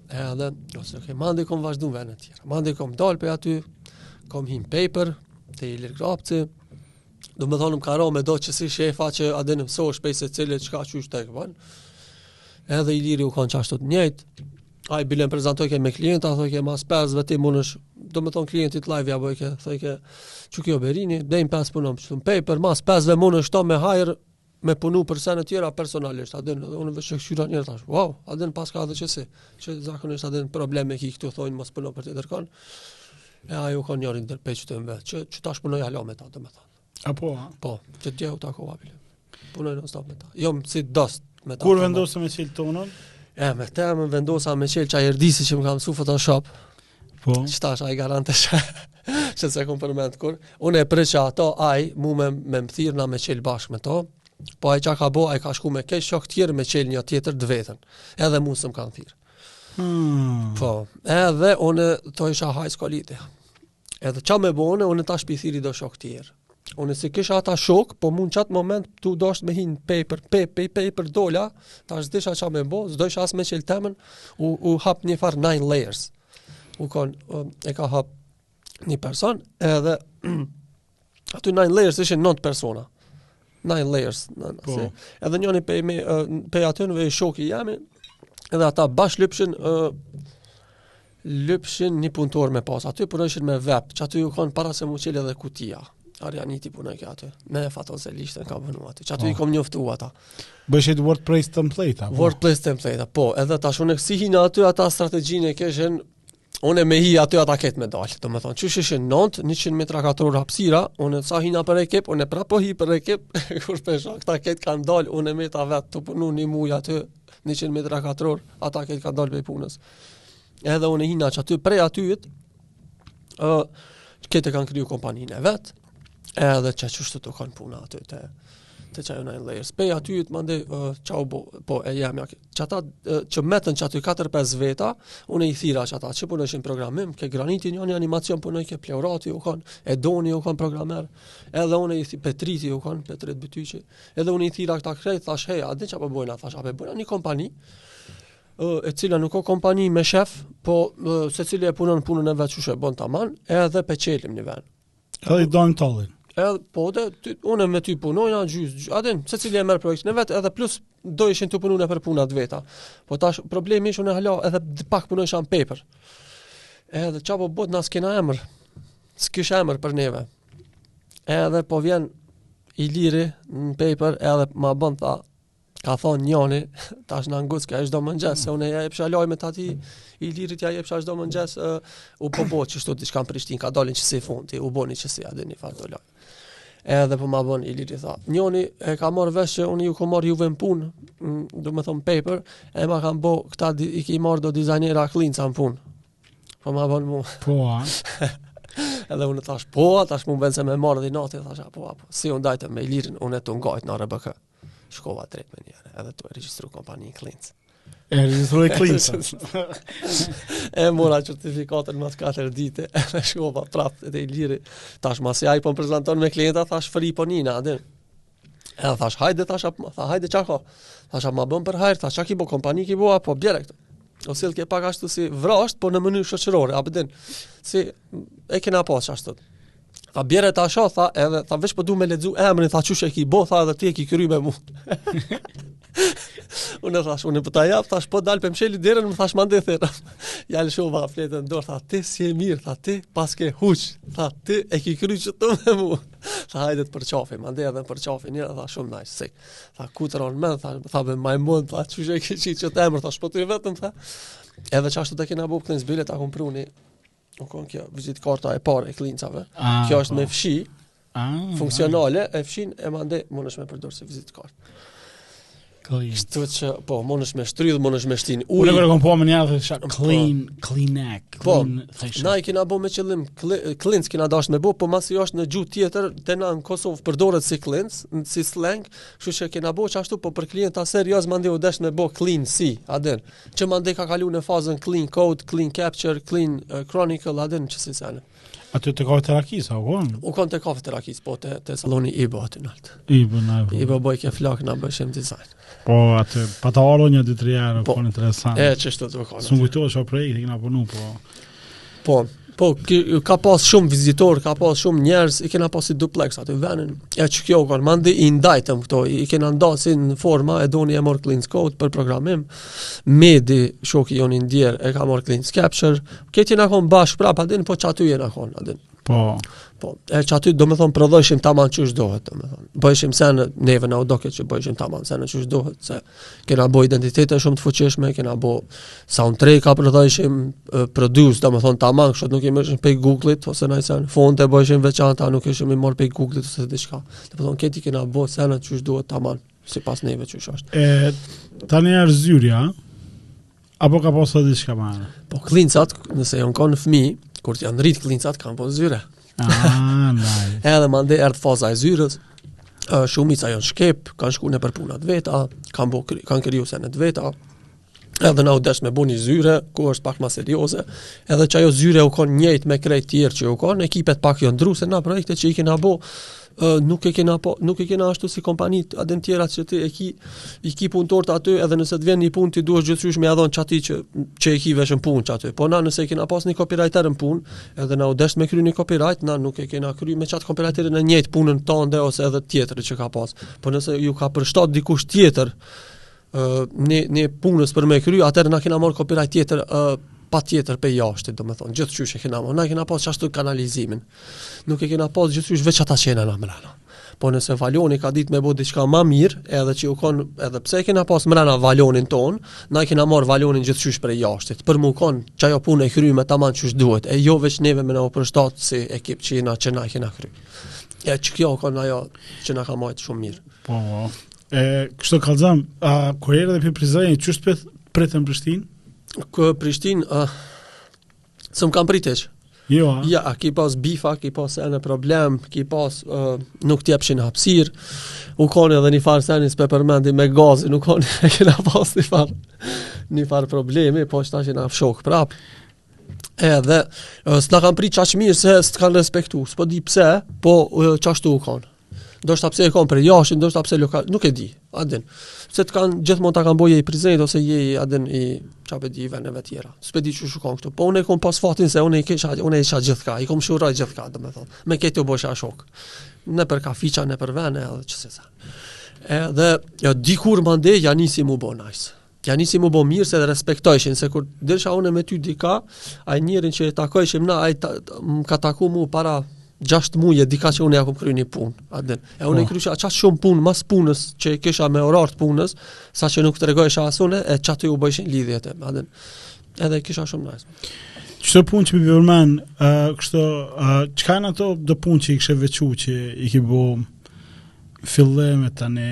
edhe, ose, okay, mandej kom vazhdu n'vene tjera. Mandej kom dalë prej aty, kom hi n'Paper, te Ilir Grap Domethonë më ka ra me do qësi shefa që a din mësojshe prej secilit qka që është tek ban. Edhe Iliri u kanë qashtu të njëjtë. Ai bile m'prezentojke me klienta, thojke mas 5-ve ti munësh, domethonë klientit live ja bojke, thojke qiky Berini, deri n'5 punon, qëtu n'Paper, mas 5-ve munësh ti me hire, me punu për sene tjera personalisht, a din, dhe unë veç që s'kqyra njerëz tash, wow, a din pas ka dhe që si, që zakonisht a din problem me ki këtu, thojnë mos punu për të tërkan, e ajo ka njerëz ndërpej që të mbe, që, që tash punoj hala me ta, domethënë. A po? Po, që tje u tako vabile, punoj non-stop me ta, jo më si dost me ta. Kur vendose me çelë tonën? E, me të vendosa me çelë që a jërdisi që m'u kanë mësu Photoshop, Po. Tash ai garant se se s'e kom përmend kurrë. Unë e prit që ata ai mu me m'thirr na me çel bashkë me to. Po ai çka ka bë, ai ka shku me kesh shok tjerë me çel një tjetër të vetën. Edhe mu s'm kanë thirr. Hmm. Po. Edhe unë thojsha haj s'ka lidhje. Edhe çka me bo, unë tash p'i thirri do shok tjerë. Unë s'i kisha ata shok, po mu n'qat moment t'u dasht me hi n'Paper, pej Paper dola, tash s'disha çka me bo, s'dojsha as me çelë temen, u, u hap një farë nine layers. U kon, e ka hap një person, edhe aty nine layers ishin nëntë persona. Nine layers, nine, po. se, edhe njëni pej, me, pej atyne shok i jemi, edhe ata bash lypshin, uh, lypshin një punëtor me pas, aty punojshin me web, që aty u kanë para se m'u çelë edhe Kutia. Arjaniti punojke aty. Me Faton Selishtën ka punu aty. Qaty oh. i kom njoftu ata. Bëjshit WordPress template, apo? WordPress template, po. Edhe tash unë si hina aty, ata strategjinë e kishin Unë me hi aty ata krejt me dalë, domethonë, ishin nëntë, njëqind metra katrorë hapsira, unë sa hina për ekip, unë thashë po hi për ekip, kur të pasha, këta krejt kanë dalë, unë meta vetë tu punu një muj aty, njëqind metra katrorë, ata krejt kanë dalë prej punës. Edhe unë hina qaty, prej atyhit, uh, krejt kanë kriju kompaninë e vet, Edhe qaj qashtu u kanë puna aty te te qaj nine layers. Pej atyhit mandej uh, çka u bo, po e jam ja. Qata uh, që metën qaty 4-5 veta, unë i thirra qata që punojshin programim, ke Graniti n'animacion punojke Pleurati u kanë, Edoni u kanë programer. Edhe unë i thirra Petriti u kanë, Petrit Bytyqi. Edhe unë i thirra këta krejt, thash hey, a di çka po bëjmë, thash a po bëjmë një kompani e cila nuk ka kompani me shef, po secili e punon punën e vet qysh e bën tamam, edhe p'e çelim një vend. Edhe i dajmë tallin. Edhe po dhe, ty, unë me ty punojna gjys, a din, secili e merr projektin e vet, edhe plus dojshin tu punu për punat e veta. Po tash problemi ish unë hala edhe pak punojsha n'Paper. Edhe çka po bohet na s'kena emër. S'kish emër për neve. Edhe po vjen Iliri në Paper edhe ma bën tha Ka thonë njëni, tash na nguc, ka e çdo mëngjes, se unë e jepsha loj me tati, Ilirit ja jepsha çdo mëngjes, u po bo qashtu tu shku n'Prishtinë, ka dalin që si fundi, u bo një qesi a din një farë do loj. Edhe po ma bon Iliri, tha, njëni e ka marrë vesh që unë ju kom marrë juve në punë, mm, domethonë paper, e m'a ka bo, këta i ki marrë do dizajnera klinca në punë. Po ma bon mu. Po, a? Edhe unë thash, po, tash mu n'vend se me marrë edhe inati, thash, po, po, si unë dajte me Ilirin, unë e të ngajt në RBK. Shkova drejt menjëherë, edhe e regjistru kompaninë Klinc. E regjistrove Klinc. e mora certifikatën mas 4 dite, edhe shkova prapë te Iliri. Tash masi ai po më prezenton me klienta, thash fri po njëna, a din. E a thash, hajde, thash, tha, hajde, qa ka? Thash, a ma bon për hajr, thash, qa ki bo, kompani ki bo, a, po bjere këtu. O si lë pak ashtu si vrazhd, po në mënyrë shoqërore, a po din. Si, e kena pas ashtu. Tha bjere ta shoh, tha edhe tha veç po du me lexu emrin, tha qysh e ki bo, tha edhe ti e ki kry me mua. unë thash, unë po ta jap, thash po dal pe mshel derën, më thash mande thera. ja lëshova fletën n'dorë, tha ti s'je mirë, tha ti paske huq, tha ti e ki kry çto me mua. tha hajde të përqafim, mande edhe përqafim, më tha shumë nice, sik. Tha kutron më, tha tha me majmun, tha qysh e ki qit qët emër, thash po ti vet m'the. Edhe qashtu të kena bo këtë zbilet a kumpruni U konë kjo, vizit karta e parë e klincave. Ah, kjo është po. me fshi, ah, funksionale, e fshin e mande, munesh me përdorë si vizit kartë. Kështu që, po, munesh me shtrydhë, munesh me shti n'ujë. Unë e kam po më një atë, shak, po. clean, clean act, po, clean, po, na i kina bo me qëllim, klinc kina dash me bo, po masi është në gjuhë tjetër, te na në Kosovë përdoret si klinc, si slang, kështu që kina bo qashtu, po për klienta serios, mande u desh me bo clean si, a din. Që mandej ka kalu në fazën clean code, clean capture, clean uh, chronicle, edhe në qësi sene Aty te Kafet e Rakisë, a u konë? U konë te Kafet e Rakisë, po te, te salloni i bo aty naltë. I bo naltë. I bo boj ke flakë në bojshim dizajn. Po aty, pa të aro një ditë rjarë, u po, konë interesant. E, qashtu u konë. S'më kujtohet, që o projekti, kena punu, po... Po, po ki, ka pas shumë vizitorë, ka pas shumë njerëz, i kena pas si duplex aty venin. Ja që kjo kanë mandi i ndajtëm këto, i kena nda si në forma Edoni e mor clean code për programim. Medi shoku jonë i ndjerë e ka mor clean capture. Këtu na kon bashkë prapë a din po qaty jena kon atë. Po. Po, e qaty do me thonë prodhojshim taman qysh duhet, do me thonë. Bojshim sene neve na u doke që bojshim taman sene qysh duhet, se kena bo identitete shumë të fuqishme, kena bo soundtracka prodhojshim uh, produce, domethonë taman, kshtu nuk i merrshim pej Google-it, ose nëse fontet bojshim veçanta, nuk ishim i marrë pej Google-it, ose të diçka. Domethonë, këtu kena bo sene qysh duhet taman, sipas neve qysh është. E, tani erdh zyrja, Apo ka pas edhe diçka më anë? Po klincat, nëse janë kanë fëmijë, kur janë rrit klincat kanë bo zyre. Ah, nice. Edhe mande erdh faza e zyrës. Uh, shumica janë shkep, kanë shku nëpër punët e veta, kanë bo, kanë kriju sene të veta. Edhe na u desh me bo ni zyre, ku është pak ma serioze. Edhe qajo zyre u kanë njëjtë me krejt tjerë që u kanë, ekipet pak janë ndrru se na projektet që i kena bo. nuk e kena po nuk e kena ashtu si kompanitë e tjera që ti e ki i ki punëtorët aty edhe nëse të vjen një punë ti duhet gjithqysh me ia dhon qatij që që e ki veç në punë qaty po na nëse e kena pas një copywriter në punë edhe na u desh me kry një copyright na nuk e kena kry me qat copywriterin e njëjtë punën tande ose edhe tjetër që ka pas po nëse iu ka përshtat dikush tjetër uh, ne ne punës për me kry atëherë na kena marr copywriter tjetër uh, pa tjetër prej jashtë, domethonë, gjithqysh e kena, na kena pas qashtu kanalizimin. Nuk e kena pas gjithqysh veç ata që jena na mrena. Po nëse Valoni ka ditë me bo diçka ma mirë, edhe që u kon, edhe pse e kena pas mrena Valonin tonë, na e kena marr Valonin gjithqysh prej jashtit. Për m'u kon qajo punë e kryme tamam qysh duhet. E jo veç neve me na u përshtat si ekip që na që na kena kry. E qekjo u kon ajo që na ka majt shumë mirë. Po. po. E kështu kallzom, a kur erdhe prej Prizrenit qysh të pritën n'Prishtinë? Në Prishtinë, Se më kanë prit keq. Jo, a? Ja, ki pas bifa, ki pas sene problem, ki pas uh, nuk t'jepshin hapsirë, u kon edhe një farë seni s'pe përmendi me gazi, nuk koni e kena pas një farë, një farë problemi, po tash jena shokë prap. Edhe, uh, s'na kanë prit qaq mirë se s'të kanë respektu, s'po di pse, po uh, qashtu u konë. ndoshta pse u kon prej jashtit, ndoshta pse lokal, nuk e di. A din. Se të kanë gjithmonë ta kanë bo je i Prizrenit ose je i a din i s'pe di veneve të tjera. S'pe di qysh shkon këtu. Po unë e kam pas fatin se unë i kisha, unë i kisha gjithkah, i kam shoqëri gjithkah, domethënë. Me kejt u bojsha shok. Nëpër kafiça, nëpër vene, edhe qësi sene. Edhe ja dikur mande ja nisi m'u bo nice. Ja nisi m'u bo mirë se edhe respektojshin, se kur dilsha unë me ty dikah, ai njeri që e takojshim na, ai ta, më ka taku mu para gjasht muje dikah që unë ja kom kry një punë a din. e unë e po. krysha qaq shumë punë mas punës që i kisha me orar të punës sa që nuk tregojsha as unë e qaty u bojshin lidhjet e a din. edhe kisha shumë nice. Qëto punë që m'i përmen uh, kështu uh, çka janë ato do punë që i kishe veçu që i ki bo fillim e tani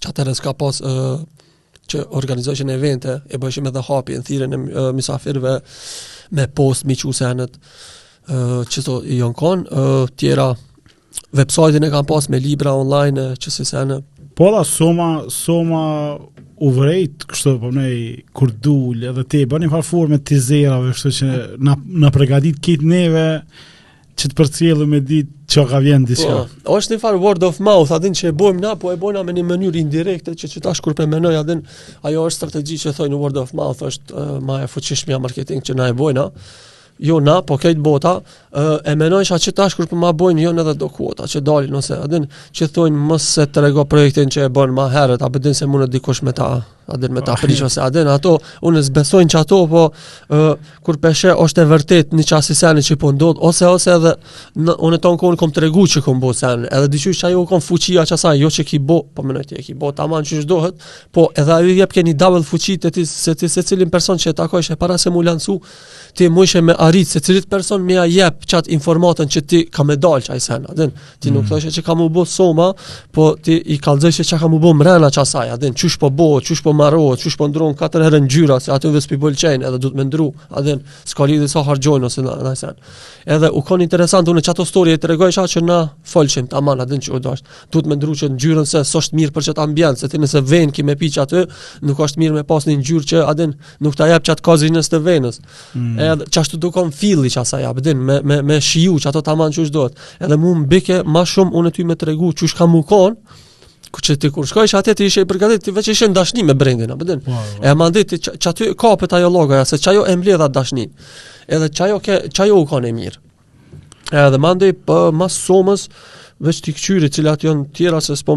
qatëherë ka pas e, që organizojshin evente, i bojshim edhe hapjen, thirrjen e misafirve, me post, m'i qu senet, qëto jonë konë, tjera, website-in e kam pas me libra online, qësi sene. Po lla, Soma, Soma, u vrejt, kështu po menoj kur dul, edhe ti bëre një farë forme teaserave, kështu që na na përgatite kejt neve që të përcjellë me ditë që ka vjen diçka. Po, është një farë word of mouth, a din që e bojmë na, po e bojmë na në një mënyrë indirekte, që qetash kur pe menoj, a din, ajo është strategji që thojnë word of mouth, është uh, ma e fuqishmja marketing që na e bojmë na, jo na, po kejt bota, uh, e menoj që qetash kur po ma bojmë, jon edhe do kuota, që dalin, ose, a din, që thojnë mos e trego projektin që e bojmë ma herët, a pe din se mun dikush me ta A din me ta po. prish ose a din ato, unë s'besojna qato, po uh, kur pe sheh është e vërtet një qasi seni që po ndodh, ose ose edhe në, unë e tonë kohën kom tregu që kom bo sene, edhe diqysh qajo u kon fuqia qasaj, jo që ki bo, po menoj ti e ki bo, tamam qysh duhet, po edhe ajo jepke një double fuqi te ti, se ti secilin person që e takojshe para se mu lancu, ti mujshe me arrit secilit person me ja jep qatë informatën që ti ka me dalë qaj sen, a din, ti mm. nuk thoshe që ka mu bo Soma, po ti i kallzoshe që ka mu bo mrena qasaj, a din, qysh po bo, qysh po marohet, qysh po ndrron katër herë ngjyra, se atyve s'pi pëlqen, edhe duhet me ndrru, a din, s'ka lidhë sa harxhojnë ose naj, naj sen. Edhe u konë interesant, unë qato story e tregoj qa që na folshim, tamam, a din, që u dasht, duhet me ndrru qat ngjyrën se s'është mirë për qëtë ambient, se ti nëse venë ki me pi qaty, nuk është mirë me pas një ngjyrë që, a din, nuk ta jap çat coziness të venës. Mm. Edhe çashtu u kon filli çasaj a din me me me shiu çato tamam çysh duhet. Edhe mu m'bike më shumë unë ty me tregu çysh ka me kon. Ku që ti kur shkojshe atje ti ishe i përgatitur ti veç ishe në dashni me brendin a po din. Po, po. E mandej ti çaty kapet ajo logoja se çajo e mbledh atë dashni. Edhe çajo ke çajo u kon e mirë. Edhe mandej po mas Somës veç ti kçyri cilat janë tjera se s'po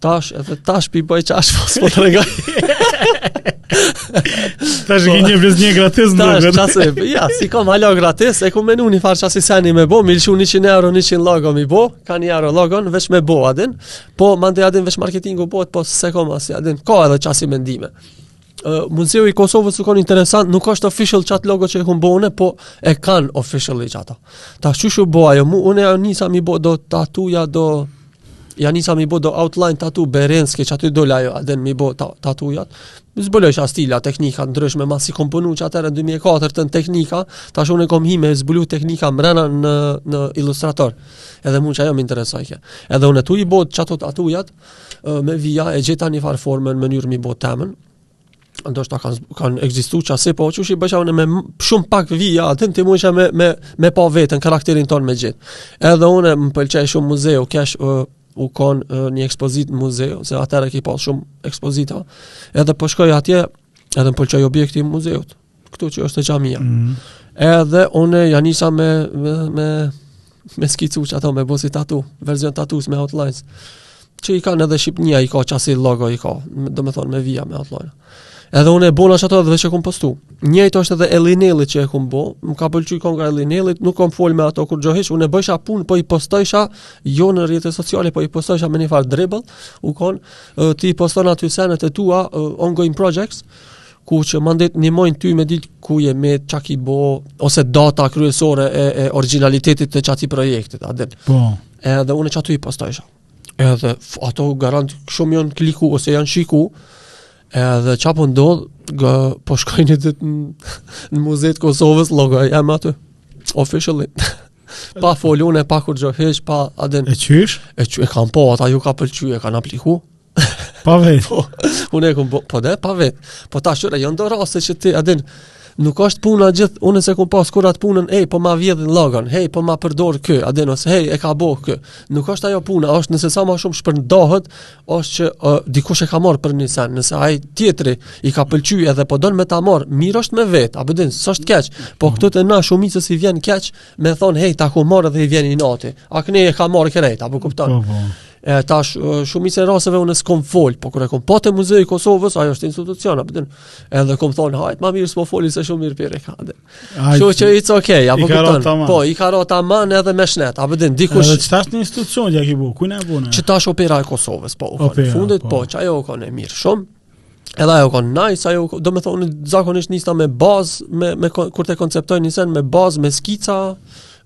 Tash, edhe tash pi bëj qash, po s'po tregoj. tash ki një vëzë një gratis në dërgët. Tash, qasi, ja, s'i kom hala gratis, e kom menu një farë qasi seni me bo, mi lëshu 100 euro, 100 logo mi bo, ka një euro logon veç me bo a din, po mandej a din veç marketingu bohet, po s'e kom asi a din, ka edhe qasi mendime. Uh, Muzeu i Kosovës u konë interesant, nuk është official qatë logo që e kom bo une, po e kanë officially qatë. Tash qysh u bo ajo, mu unë ja nisa mi bo do tatuja do ja nisa mi bo do outline tatu berenske qaty dole ajo a din mi bo ta, tatujat mi zbulojsha stila teknika ndryshme masi kom punu qatëherë 2004-tën teknika tash unë kom hi me zbulu teknika mrena në, në ilustrator edhe mu qajo më interesojke edhe unë tu i bo qato tatujat me vija e gjeta një farë forme në mënyrë mi bo temën, ndoshta kanë kanë ekzistu çasi po çysh i bëjsha unë me shumë pak vija a din ti mujshe me me me pa veten karakterin ton me gjithë. Edhe unë më pëlqej shumë muzeu, kesh uh, u kon uh, një ekspozitë në muzeu, se atëherë ki pas shumë ekspozita. Edhe po shkoj atje, edhe më pëlqej objekti i muzeut. këtu që është xhamia. Mm -hmm. Edhe unë ja nisa me me me, me skicu qato me bo si tatu, version tatus me outlines. Që i kanë edhe Shqipnia, i ka qasi logo, i ka, do me thonë, me vija me outlines. Edhe unë e bona qato edhe veç e kom postu. Njëjt është edhe Elineli që e kom bo, më ka pëlqy ni kongë e Elinelit, nuk kom fol me ato kurgjo hiç, unë e bëjsha punë, po i postojsha, jo në rrjetet sociale, po i postojsha me një farë Dribbble, u kon, ti poston aty senet e tua, ongoing projects, ku që mandej ndihmojnë ty me ditë ku je me çka ki bo, ose data kryesore e, e originalitetit të qatij projektit, a din. Po. Edhe unë qaty i postojsha. Edhe ato garant shumë janë kliku ose janë shiku, edhe çka po ndodh, gë, po shkoj një ditë në, në muze t'Kosovës, logo jem aty, officially. pa fol unë, pa kurgjo hiç, pa a din. E qysh? E qysh, e kam pa, ata ju ka pëlqy, e kanë apliku. Pa vet. Po, unë e kum pa, po dhe pa vet. Po tash, janë do raste që ti, a din, nuk është puna gjithë, unë s'e kum pas kurrë atë punën, ej, po ma vjedhin logon, hej, po ma përdor ky, a din, ose hej, e ka bo ky. Nuk është ajo puna, është nëse sa ma shumë shpërndohet, është që uh, dikush e ka marrë për një sen, nëse ai tjetri i ka pëlqy edhe po don me ta marrë, mirë është me vet, a po din, s'është keq, po këtu te na shumicës i vjen keq, me thon, hej, ta kum marrë dhe i vjen inati, a kënd e ka marrë krejt, a po kupton. Po, po. E tash shumicën e rasteve unë s'kam fol, po kur e kam pa te muzeu i Kosovës, ajo është institucion, a po din. Edhe kam thon, hajt, ma mirë s'po foli se shumë mirë për reklamë. Kështu që it's okay, a po kupton. Po, i ka, le ta man edhe me shnet, a po din, dikush. Edhe çfarë, naj institucion ja ke bu, ku na bune? Qetash opera e Kosovës, po. Opera, fundit, po, po qajo u kon e mirë, shumë. Edhe ajo u kon nice, ajo domethonë zakonisht nista me bazë, me me kur t'konceptoj nisen me bazë, me skica,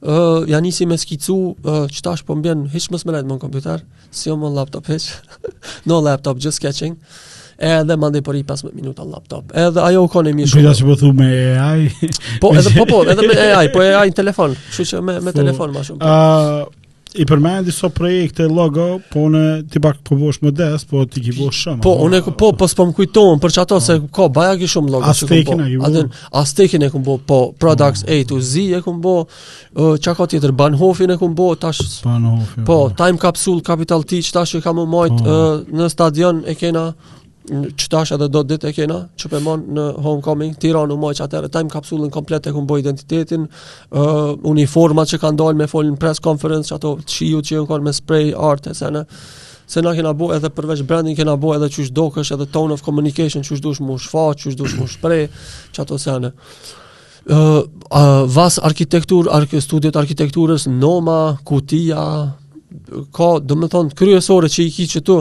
ë uh, ja nisi me skicu, uh, qetash po më vjen hiç mos me lujt me kompjuter, si jo me laptop hiç. no laptop, just sketching. Edhe mandej për nji 15 minuta laptop. Edhe ajo u kon e mirë shumë. Gjithashtu po thu me AI. po, edhe po po, edhe me AI, po AI në telefon. Kështu që me me telefon ma shumë. Ë, uh, I përmende disa projekte logo, po unë, ti pak po bohesh modest, po ti ki bo shumë. Po unë po, po po s'po m'kujtohen për qato se po. ka bajagi shumë logo. Astekin e po. kum Astekin e kum bo, po Products A to Z e kum bo. Çka ka tjetër Banhofin e kum bo tash. Banhofin. Po Time Capsule Capital T-it, qetash që kah u majt në stadion e kena qetash edhe do ditë e kena, që po e man homecoming, Tiranë u majt qaty, Time kapsullën komplet e kum bo identitetin, uh, uniformat që kanë dalë me folë në press conference, qato t-shirt që janë kon me spray, art, e sene, se na kena bo edhe përveç branding, kena bo edhe qysh dukesh, edhe tone of communication, qysh duhet m'u shfaq, qysh duhet m'u shpreh, qato sene. Uh, uh, masi arkitektur, ark, studiot e arkitekturës, Noma, Kutia, ka, domethonë, kryesore që i ki qetu,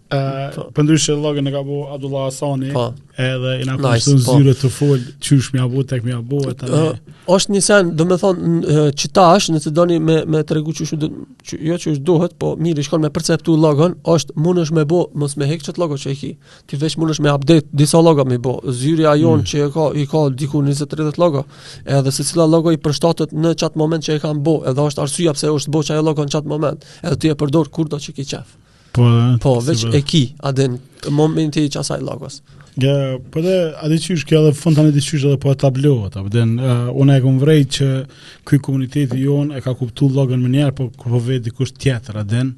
Përndryshe logën e ka bo Abdullah Hasani po. Po. Edhe i na kish nice, në po. zyre të full Qysh me ja bo, tek me ja bo e tani është një sen, domethonë Qita është, nëse doni me, me tregu qysh që, Jo qysh duhet, po mirë i shkon me perceptu logën është mundesh me bo, mos me hek qetë logo që e ki Ti veç mundesh me update disa logo me bo Zyrja jonë mm. që i ka, i ka diku 20-30 logo Edhe secila logo i përshtatet në qatë moment që e kam bo Edhe është arsyeja pse është bo qajo logo në qatë moment Edhe ti e përdor kurdo që ki qejf Po, po veç e ki, a din momenti i qasaj logos. Ja, po dhe a di qysh kjo edhe fontani di qysh edhe po tablohet, a po din uh, unë e kam vrej që ky komuniteti jon e ka kuptu logon menjëherë, po kur po vë dikush tjetër, a din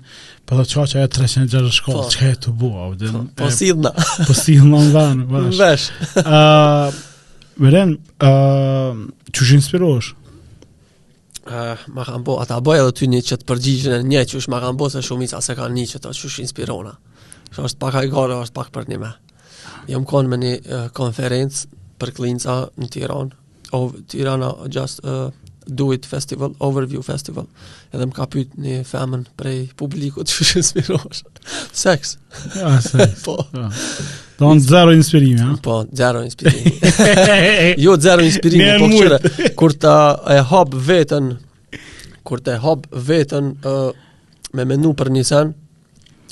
po do qajo 360 shkallë, po. çka e të bua, a po din. Po, po sillna. Po sillna n'ven, bash. Bash. Ë, uh, më ren, ë, uh, qysh inspirohesh? Uh, ma kanë bo, a ta boj edhe ty një qet përgjigjen e njejtë, qysh ma kanë bo se shumica s'e kanë ni qeto qysh inspirona. Që është pak hajgare, është pak përnime. Jom konë me një uh, konferencë për klinca në Tiranë, o, Tirana Just uh, Do It Festival, Overview Festival, edhe më ka pyt një femën prej publikut qysh inspirohesh. Seks. Ja, ah, seks. po. Ja. Do në zero inspirimi, ha? Po, zero inspirimi. jo, zero inspirimi, po kshyre. Kur të e hap veten, kur të e hap veten uh, me menu për një sen,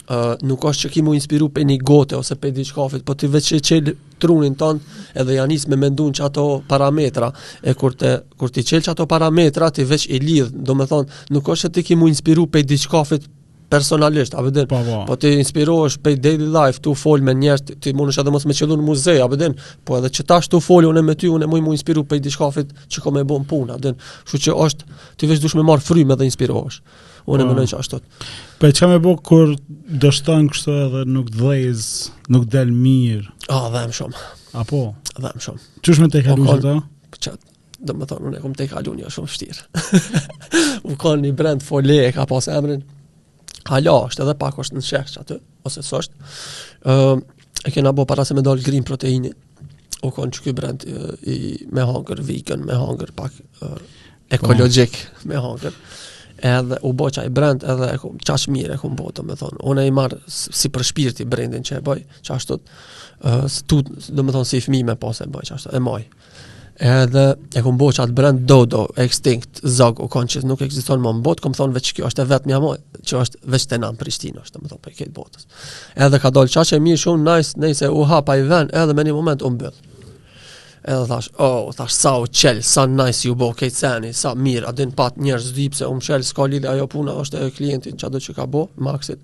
uh, nuk është që ki mu inspiru prej një gote ose prej diçkafit, po ti veç e çel trunin ton edhe ja nis me mendu n'qato parametra, e kur të, kur t'i çel qato parametra, ti veç i lidh, domethonë, nuk është që ti ki mu inspiru prej diçkafit personalisht, a po din. Po, po. po ti inspirohesh prej daily life, tu fol me njerëz, ti mundesh edhe mos me qëllu në muze, a po din. Po edhe qetash tu fol unë me ty, unë muj mu inspiru prej diçkafit që kam me bo n'punë, a po din. Kështu që është ti veç duhesh me marr frymë edhe inspirohesh. Unë po. mendoj që ashtu. Po çka me bo kur dështon kështu edhe nuk dhez, nuk del mirë. Ah, oh, dhem shumë. A po, dhem shumë. Qysh me tejkalu qato? Po, Domethonë, unë e kom tejkalu një shumë shtirë. u kan një brend Fole e ka pas emrin. Hala është edhe pak është në shesh aty, ose s'është. Uh, e kena bo para se me dalë Green Proteini. U kan qiky brend uh, i me hangër vegan, me hangër pak uh, ekologjik, oh. me hangër edhe u bo qaj brend edhe e kum, qaq mirë e kum bo domethonë unë e marr si për shpirti brendin që e boj qashtu uh, stut, domethonë si ni fmi me pas e boj qashtu e maj Edhe e kom bo qat brand Dodo, Extinct, Zog, u konë që nuk ekziston më në botë, kom thonë veç kjo, është e vetmja moj, që është veç te na n'Prishtinë, është domethonë prej krejt botës. Edhe ka dolë qaq mirë shumë, nice, nejse u hap qaj ven, edhe me një moment u mbyll. Edhe thash, oh, thash, sa u çel, sa nice ju bo ky seni, sa mirë, a din pat njerës dhe pse u mshel, s'ka lidhje ajo puna, është e klientit, çdo që ka bo, maksit.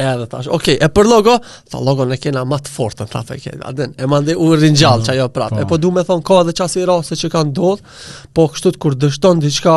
Edhe thash, ok, e për logo, tha logon e kena ma të fortën, tha të kena, a din, e mandej u ringjall mm, qajo prapë, po. e po du me thonë, ka edhe qasi raste që kanë ndodh, po kështu kur dështon diçka,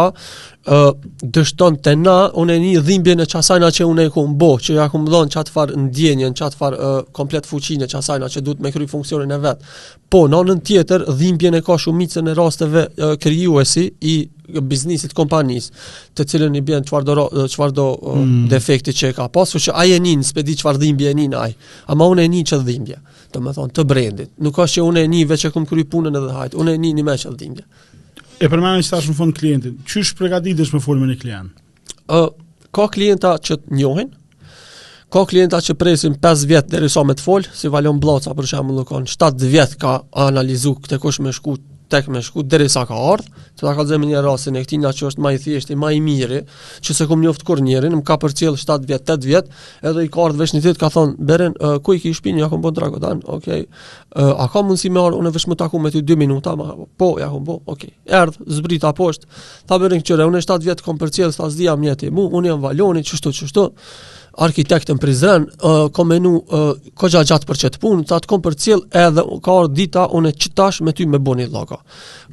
uh, dështon te na, unë e ni dhimbjen e qasajna që unë e kum bo, që ja kum dhonë qatë farë ndjenjen, qatë farë uh, komplet fuqinë qasajna që duhet me kry funksionin e vet, Po, në anën tjetër, dhimbjen e ka shumicën e rasteve krijuesi i biznesit, kompanisë, të cilën i bon çfarë do çfarë do mm. defekti që e ka pasur, që ai e nin, s'pe di çfarë dhimbje e nin ai. Ama unë e nin çfarë dhimbje. Do me thonë të brendit. Nuk ka që unë e nin veç e kum kry punën edhe hajt. Unë e nin ni çfarë dhimbje. E përmende që tash në fund klientin. Qysh përgatitesh me fol me ni klient? ë ka klienta që të njohin, ka klienta që presin 5 vjet deri sa me të fol, si Valon Bllaca për shembull, ka 7 vjet ka analizu këtë kush me shku tek me shku deri sa ka ardh, të ta kallzojmë ni rastin e këtijna që është më i thjeshtë, më i miri, që s'e kum njoft kurrë njerin, më ka përcjell 7 vjet, 8 vjet, edhe ka ardh veç një ditë ka thon Beren, uh, ku e ke shpinë, ja kum bo n' Dragodan, ok. Uh, a ka mundsi me ardh unë veç m'u taku me ty 2 minuta, ma, po, ja kum bë, ok. Erdh, zbrita poshtë, Tha Beren kqyre, unë shtatë vjet t'kom përcjell, tha s'di a m'njeh ti mu, unë jam Valoni, qështu, qështu, arkitekt në Prizren, uh, kom menu uh, koxha gjatë për qëtë punë, tha të kom përcjell edhe ka ardh dita, unë qëtash me ty me bo ni logo.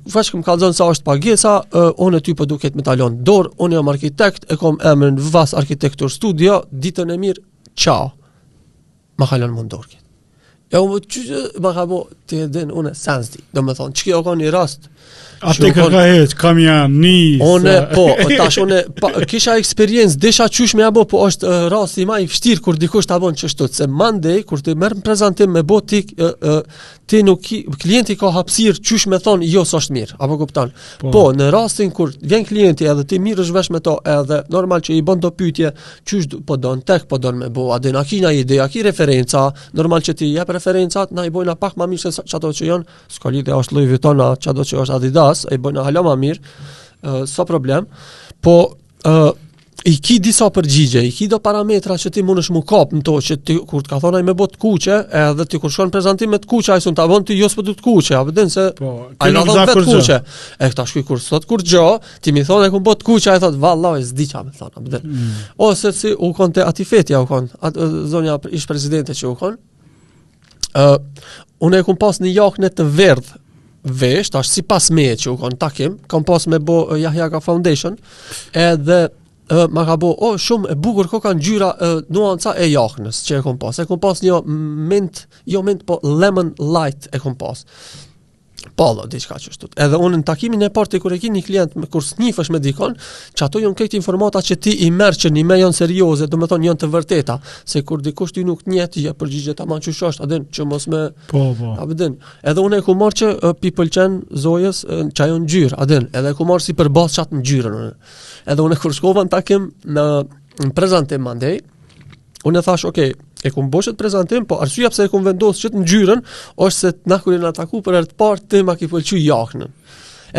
Veç m'kallxon sa është pagesa, uh, unë ty po du krejt me ta lon n'dorë, unë jam arkitekt, e kom emrin VAS Architecture Studio, ditën e mirë, qao. Ma ka lon mu n'dorë këtë. E unë që që ma ka bo, ti e din, unë s'e di, do me thonë, që kjo o kon një rast. A të ka ka heq, kam ja një... Unë, po, tash unë, pa, kisha eksperiencë, desha qysh me ja bo, po është uh, rasti ma i vështirë kur dikush ta bon qështu, se mandej, kur të mrrin në prezentim me bo ti, uh, uh, ti nuk, ki, klienti ka hapsirë qysh me thonë, jo, s'është mirë, a po kupton. Po. po, në rastin kur vjen klienti edhe ti merresh vesh me to, edhe normal që i bon do pytje, Qysh po don tek po don me bo, a din, a ki naj ide, a ki referenca, normal që ti jep referencat, na i bojna pak ma mirë se qato që janë, s'ka lidhje është Louis Vuitton, qato që është Adidas, e bojna hala ma mirë. Uh, s'o problem, po uh, i ki disa përgjigje, i ki do parametra që ti mundesh m'u kap në to që ti kur të ka thon ai me bo t'kuqe, edhe ti kur shkon n'prezantim me të kuqe, ai s'un ta bon ty jo s'po du t'kuqe, a po din se po, ai t'ka thon vetë kuqe. E ky tash kur s'thot kurgjo, Ti mi thonë e kum bo t'kuqe, ai thot vallahi s'di ça me thon, a din. Mm. Ose si u kon te Atifetja u kon at, zonja ish presidente që u kon. Ë uh, unë e kum pas ni jakne të verdh veshë, tash sipas meje që u kon takim, kam pas me bo uh, Jahjaga Foundation edhe uh, ma ka bo, o, oh, shumë e bukur koka ngjyra uh, nuanca e jaknes që e kom pas. E kom pas një mint, jo mint, po lemon light e kom pas. Polo, diçka qështu. Edhe unë në takimin e parë kur e ke ni klient me kur s'njifesh me dikon, qato janë këto informata që ti i merr që njëmend janë serioze, do me thonë janë të vërteta, se kur dikush ty nuk t'njeh ty t'përgjigjet tamam qysh është, a din që mos me Po, po. A din. Edhe unë e kum marr që pi pëlqen zojës qajo ngjyrë, a din. Edhe e kum marr si për bazë qat ngjyrën. Edhe unë kur shkova në takim në në prezantim mandej, Unë thash, ok, e kum bo qat prezantim, po arsyeja pse e kum vendos qet ngjyrën është se na kur jena taku për herë të parë ti ma ki pëlqy jaknën.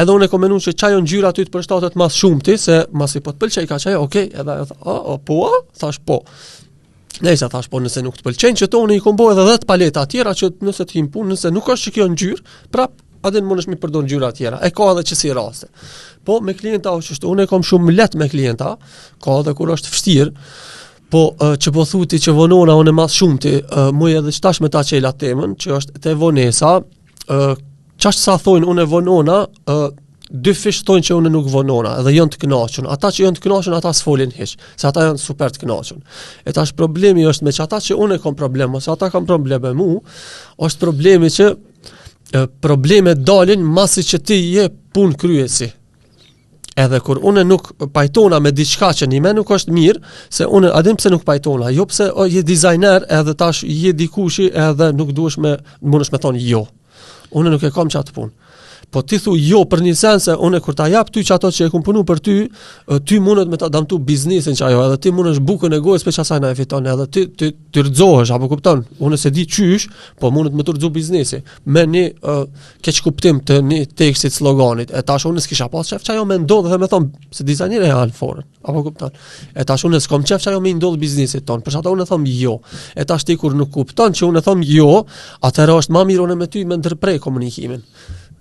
Edhe unë e kam menuar se qajo ngjyra ty të përshtatet më shumë ti se masi po të pëlqej ka qajo, ok, edhe ajo tha, oh, oh, po, thash po. Nëse thash po nëse nuk të pëlqen që toni i kom bo edhe 10 paleta të tjera që nëse të hin n'punë, nëse nuk është qikjo ngjyrë, prap A dhe në mundesh m'i përdor ngjyra tjera, e ka edhe qesi raste. Po, me klienta o qështu, unë e kom shumë let me klienta, ka edhe kur është fështirë, po qe po thu ti që vonona unë e mas shumë ti, muj edhe qetash me ta qelë temën, që është te vonesa, qaq sa thonë unë e vonona, dy fish thonë që unë nuk vonona, edhe jënë të knaqun, ata që jënë të knaqun, ata s'folin hiç, se ata jënë super të knaqun. E tash problemi është me qata që unë e kom problem, ose ata kan problem me mu, është problemi që problemet dalin masi që ti je punkryesi. Edhe kur unë nuk pajtona me diçka që nime nuk është mirë, se unë e di pse nuk pajtona, jo pse o, je dizajner edhe tash je dikushi edhe nuk duhesh me, munësh me thonë jo. Unë nuk e kam qat punë. Po ti thu jo për një sen se unë kur ta jap ty qato që e kum punu për ty, ty mundet me ta damtu biznesin qajo, edhe ti mundesh bukën e gojës prej qasaj me e fitu, edhe ti, ti, të rëzohesh, apo kupton, unë s'e di qysh, po mundet me ta rrëzu biznesi, me një uh, keqkuptim të një teksti t'sloganit, e tash unë s'kisha pas qef qajo me ndodhë edhe me thonë, se dizajneri e ka fajin, apo kupton, e tash unë s'kom qef qajo me ndodhë biznesit tonë, për qata unë e thomë jo, e tash ti kur nuk kupton që unë e thomë jo, atëherë është ma mirë unë me ty me ndërpre komunikimin,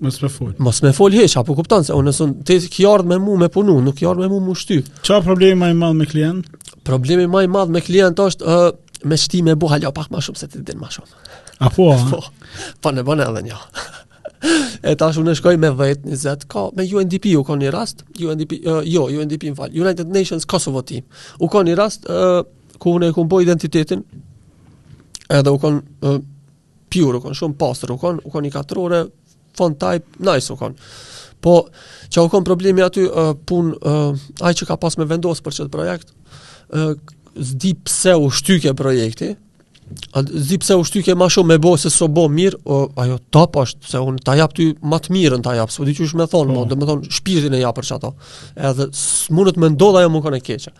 Mos me fol. Mos me fol hiç, apo kupton se unë son ti ke ardhur me mua me punu, nuk ke ardhur me mua me u shty. Qaj o problemi më i madh me klient? Problemi më i madh me klient është ë uh, me u shty me bo hala pak më shumë se ti din më shumë. Apo? Po. Po na bën edhe një. e tash unë shkoj me 10 20 ka me UNDP u kan një rast UNDP uh, jo UNDP më fal United Nations Kosovo team u kan një rast uh, ku unë e kum bo identitetin edhe u kon uh, Pure u konë, shumë pastër u konë, u konë i katrore, font type, nice u konë. Po, qa u konë problemi aty, uh, pun, uh, aj që ka pas me vendosë për qëtë projekt, uh, zdi pse u shtyke projekti, zdi pse u shtyke ma shumë me bo se s'o bo mirë, uh, ajo top është, se unë ta jap ty ma të mirën ta jap, s'po di qysh me thonë, po. domethonë shpirtin e jap për qato. Edhe s'munët me ndodh ajo me u kon e keqa.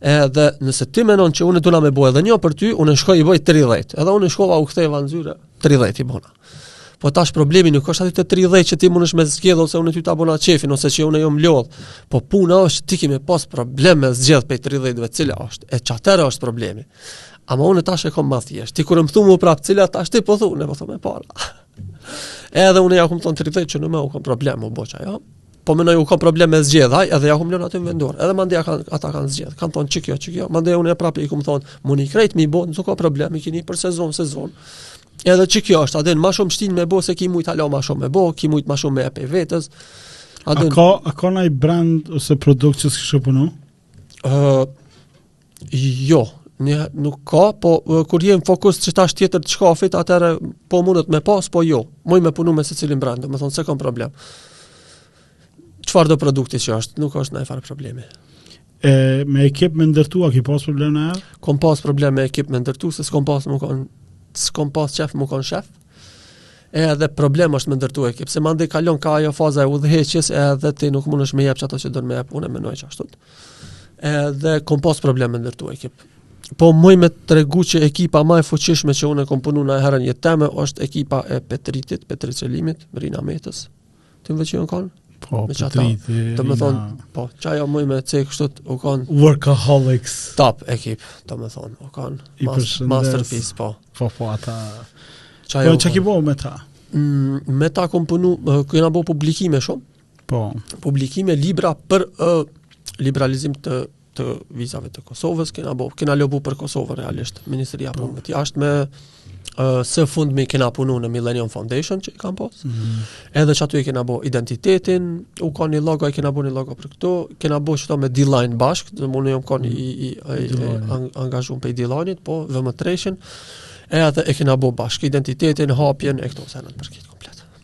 Edhe nëse ti menon që unë duna me bo edhe një për ty, unë shkoj i boj 30. Edhe unë shkova u ktheva në zyre 30 i bona. Po tash problemi nuk është aty të 30 që ti mundesh me zgjedh ose unë ty ta bona qefin ose që unë jam lodh. Po puna është ti ke me pas problem me zgjedh prej 30-ve cila është. E qatëra është problemi. Ama unë tash e kam më thjesht. Ti kur më thu mu prap cila tash ti po thonë, po thonë para. Edhe unë ja kum thon 30 që nime u kan problem, u bo qa, jo. Po menoj u kon problem me zgjedh, haj, edhe ja kom lënë aty t'vendos. Edhe mandej ata kanë ata kanë zgjedh. Kan thon qikjo, qikjo. Mandej unë prapë i kom thon, muni krejt mi bën, nuk ka problem, i keni për sezon, sezon. Edhe qikjo është, a din, ma shumë t'shtin me bë se ki mujt hala ma shumë me bë, ki mujt ma shumë me jep vetes. A ka a ka naj brend ose produkt që s'ke punu? Ëh, Jo, një nuk ka, po kur je n'fokus që tash tjetër diçka fit, atëherë po mundet me pas, po jo. Muj me punu me secilin brend, domethonë s'e kom problem. Çfarëdo produkti që është, nuk është naj farë problemi. E me ekip me ndërtu, a ki pas problem najherë? Kom pas problem me ekip me ndërtu, se s'kom pas me kon s'kom pas qef me kon shef. E edhe problem është me ndërtu ekip, se mandej kalon kah ajo faza e udhëheqjes, edhe ti nuk mundesh me jep qato që don me jep, unë mendoj qashtu. Edhe kom pas problem me ndërtu ekip. Po muj me tregu që ekipa ma e fuqishme që unë e kom punu najherë n'jetë teme, është ekipa e Petritit, Petrit Selimit, Rina Metës. T'tmerrshëm u kanë? Po, me qata, domethonë, po, qajo muj me cek është, u kanë... Workaholics. Top ekip, domethonë, u kanë. I përshëndes. Masterpiece, po. Po, po, ata... Ça po, jo, po, çka ki bo me ta? Mm, me ta kom punu, kena bo publikime shumë, Po. Publikime libra për ë liberalizim të të vizave të Kosovës, kena bo, kena lobu për Kosovën realisht, Ministria po. Punëve të Jashtme, ë së fundmi kena punu në Millennium Foundation që i kam pas. Mm -hmm. Edhe që aty e kena bo identitetin, u kon një logo, e kena bo një logo për këto, kena bo qëto me D-Line bashkë, domethonë jom kon i, i, i, i, i angazhum prej D-Line-it, po dhe më treshin, edhe e kena bo bashkë identitetin, hapjen, e këto senet për këtë.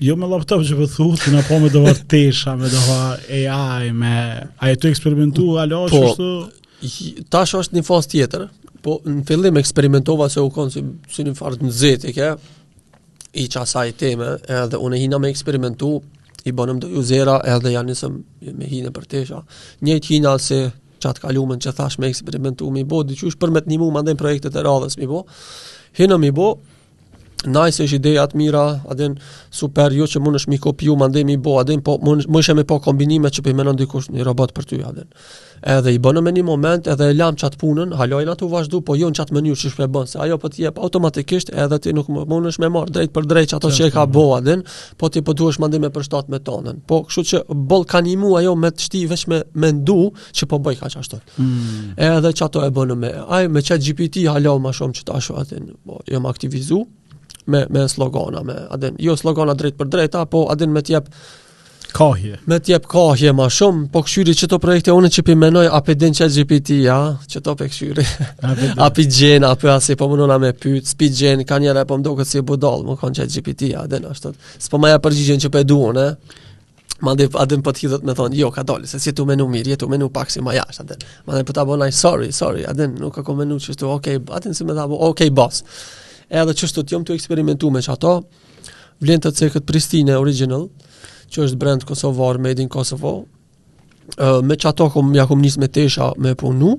Jo me laptop qe po thu ti, qe na po me do tesha, me do AI, me... A je tu eksperimentu hala, apo, qishtu? Tash është një fazë tjetër, po në fillim eksperimentova se u konë si, si një farë risie, ke? E qasaj teme, edhe unë e hina me eksperimentu, i bënëm do juzera, edhe ja nisëm me hina për tesha. Nejse hina se qat kalum e që thash me eksperimentu, mi bo, diqysh për me ndihmu, mandej projektet e radhës, mi bo. Hina mi bo, Nice është ideat mira, a din super, jo që mundesh mi kopju, mandej mi bo, a din po, mundesh me bo kombinime që po menon dikush një robot për ty, a din. Edhe i bënë me një moment, edhe e lam qatë punën, hala jena tu vazhdu, po jo në qatë mënyrë që qysh e bënë, se ajo po t'jep automatikisht edhe ti nuk mundesh me marrë drejtpërdrejt qato që e ka bo, a din, po ti po duhesh mandej mi përshtatë me tonën. Po, kështu që boll ka ndihmu ajo me të shti veç me, mendu, qe po bojka qashtu. Mm. Edhe qato e bënë me AI me chat GPT hala më shumë që tash a din po jam aktivizu me me slogana me a din jo slogana drejtpërdrejt a po a din me t'jep kahje. Me t'jep kahje ma shumë, po kshyri qeto projekte unë që pi menoj a pi din chat GPT-ja, qeto pe kshyri. A pi gjen apo as po më nona me pyt, spi gjen kanihere po më duket si budall, me kanë chat GPT-ja, a din ashtu. S'po ma jep përgjigjen që pe du un, ë. Madje a din po të hidhet me thonë, jo, kadale, se s'je tu menu mirë, je tu menu pak si ma jashtë, a din. Madje po ta bon aj, sorry, sorry, a din, nuk e kom menu qeshtu, okej, okay, a din si me ta bon aj, okej, okay, boss. E edhe qeshtu jom tu eksperimentu me qato, vlen të ceket Pristine Original, që është brand Kosovar, Made in Kosovo, me qato kom, ja kom nis me tesha me punu,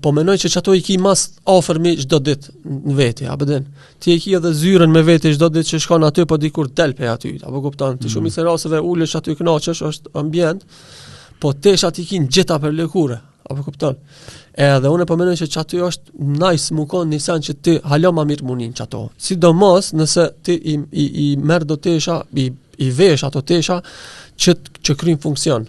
po menoj që qato i ki ma s'afërmi çdo ditë në veti, a po din. Ti e ki edhe zyrën me veti çdo ditë që shkon aty po dikur del prej aty, a po kupton? Ti mm. shumicën e rasteve ulesh aty kënaqesh, është ambient. Po teshat i ki ngjita për lëkure, a po kupton? Edhe unë po menoj që qato është nice me kon ni sen që ti hala ma mirë mu ni n'qato. Sidomos nëse ti i i, i merr do tesha, i i vesh ato tesha që që kryjnë funksion.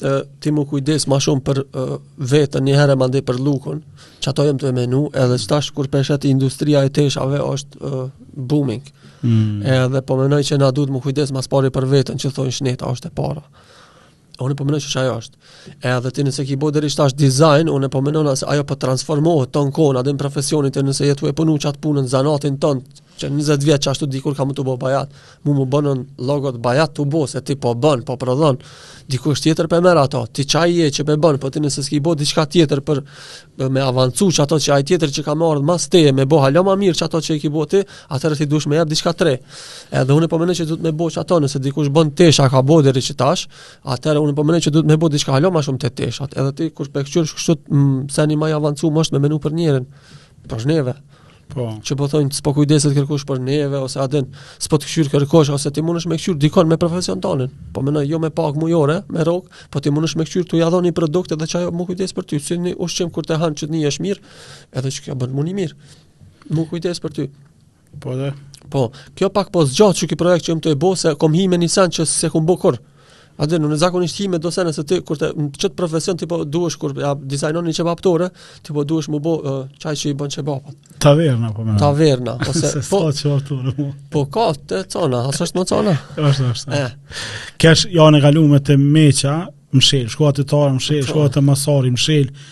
e, ti mu kujdes ma shumë për e, veten një herë mandej për lukën, qato jem tu menu, edhe qetash kur pe sheh industria e teshave është e, booming. Mm. Edhe po menoj që na duhet mu kujdes ma s'pari për veten që thonë shneta është e para. Unë po mendoj se ajo është. Edhe ti nëse ki bo deri tash design, unë po mendoj se ajo po transformohet ton kohën te profesioni yt nëse je tu e punu qat punën zanatin ton qe 20 vjet qashtu dikur ka m'tu bo bajat, mu më bohen logot bajat tu bo, se ti po bën, po prodhon, dikush tjetër po i merr ato, ti qaj je që i bën, po ti nëse s'ki bo diçka tjetër për me avancu qato qaj tjetër që ka me ardh mas teje, me bo hala ma mirë qato që i ki bo ti, atëherë ti duhesh me jep diçka t're. Edhe unë po mendoj që duhet me bo qato, nëse dikush bën tesha ka bo deri qetash, atëherë unë po mendoj që duhet me bo diçka hala ma shumë te teshat, edhe ti kur pe kqyr çka është, mm, seni ma i avancum është me menu për njerin, për neve. Po. Që po thonë s'po kujdeset kërkush për neve ose a din s'po të kqyr kërkush ose ti mundesh me kqyr dikon me profesion tonin. Po menoj jo me pagë mujore, me rrogë, po ti mundesh me kqyr tu ja dhon ni produkt edhe qajo mu kujdes për ty, si në ushqim kur ti han që ti je mirë, edhe qajo t'bën mu ni mirë. Mu kujdes për ty. Po de. Po, kjo pak po zgjat qiky projekt që jom tu e bo se kom hi me ni sen që s'e kom bo kurrë. A din zakonisht hi me do sene se ti kur te qet profesion ti po duhesh kur ja dizajnon një qebaptore, ti po duhesh mu bo uh, qaj që i bën qebapat. Taverna po më. Taverna ose se po qebaptore. Po. po ka të cona, as është më cona. Është është. Eh. Kesh janë kalume te Meqa, mshel, shkova te Tara, mshel, shkova te Masari, mshel,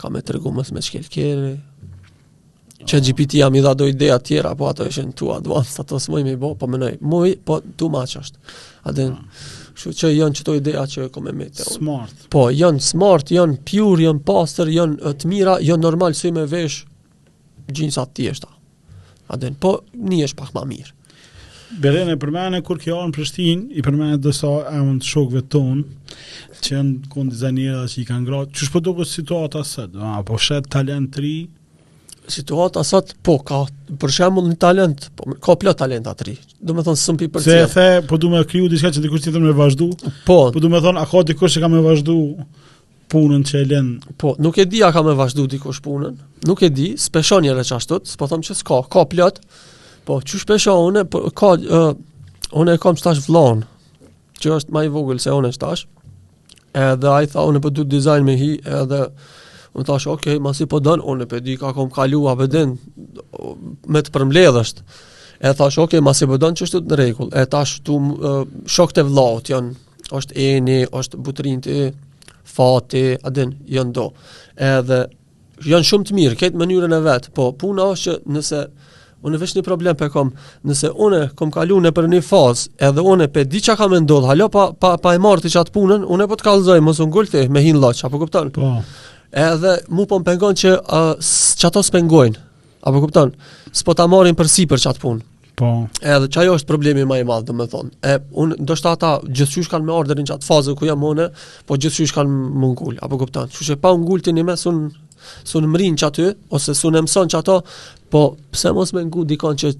Kam me tregu mësë me shkel kere. ChatGPT-ja m'i dha do ideja tjera, po ato ishen too advanced, ato s'muj me i bo, po menoj. Muj, po too much është. A din, shu që janë qëto ideja që ko me me të Smart. Po, janë smart, janë pure, janë pastër, janë të mira, janë normal, si me vesh, gjinsa të thjeshta. A din, po njo është pak ma mirë. Beren e përmende kur kjo arë në Prishtinë, i përmende disa emna të shokve ton, që janë konë dizajnera dhe që i kanë gratë, që shpo do këtë situata sot, a po sheh talente të ri? Situata sot, po, ka për shembull talente, po, ka plot talenta të ri, do me thonë sëmë pi për Se e the, po du me kriju diçka që dikush tjetër me vazhdu, po, po du me thonë, a ka dikush që ka me vazhdu, punën që e lën. Po, nuk e di a ka më vazhdu dikush punën. Nuk e di, shpresoj edhe çashtu, s'po them që s'ka, ka plot. Po, çu shpresoj unë, po ka uh, unë e kam tash vllon, që është më i vogël se unë tash. Edhe ai tha unë po du dizajn me hi, edhe unë thash, "Ok, masi po don, unë pe di ka kom kalu, a din me të përmbledhesht." E thash, "Ok, masi po don është në rregull." E tash tu uh, shokët e vllaut janë është Eni, është Butrinti, Fati, a din, janë do. Edhe, janë shumë të mirë, krejt n'mënyrën e vet, po puna është që nëse, unë veç një problem pe kom, nëse unë kom kalu nëpër një fazë, edhe unë pe di çka ka me ndodhë, hala pa, pa, pa e marrë ti qatë punën, unë po të kallëzoj, mos u ngul ti me hi n'lloç, a po kupton? Po. Edhe, mu po më pengon që uh, qata s'pe ngojnë, A po kupton? S'po ta marrin përsipër çat punë. Po. Edhe çajo është problemi më i madh, domethënë. E un ndoshta ata gjithqysh kanë me ardhë në çat fazë ku jam unë, po gjithqysh kanë me ngul, a po kupton? Kështu që pa ngul ti nime s'un s'un mrrin çaty ose s'un mëson çato, po pse mos me ngu dikon që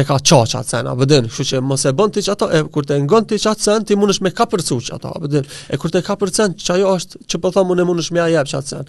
e ka ça çat sen, a po din, kështu që mos e bën ti çato, e kur ta ngon ti çat sen, ti mundesh me kapërcy çato, a po din. E kur ta kapërcen çajo është që po thom unë mundesh me ja jap çat sen.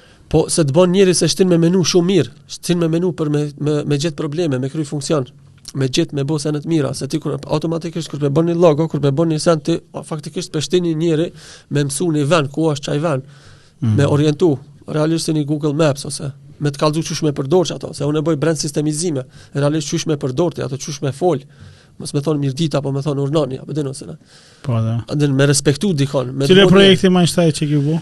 Po se të bën njeri se t'shtin me menu shumë mirë, t'shtin me menu për me me, me gjet probleme, me kry funksion, me gjet me bo sene të mira, se ti kur automatikisht kur ta bën një logo, kur ta bën një sen ti faktikisht po shtin një njeri me mësu një vend ku është çaj vend, mm. me orientu, realisht si një Google Maps ose me të kallzu qysh me përdor çato, se unë bëj brand sistemizime, realisht qysh me përdor ti ato qysh me fol mos me thon mirë dita po me thon urnoni a po din se. Po da. Andaj me respektu dikon, me Cili projekti më ishte që ke vënë?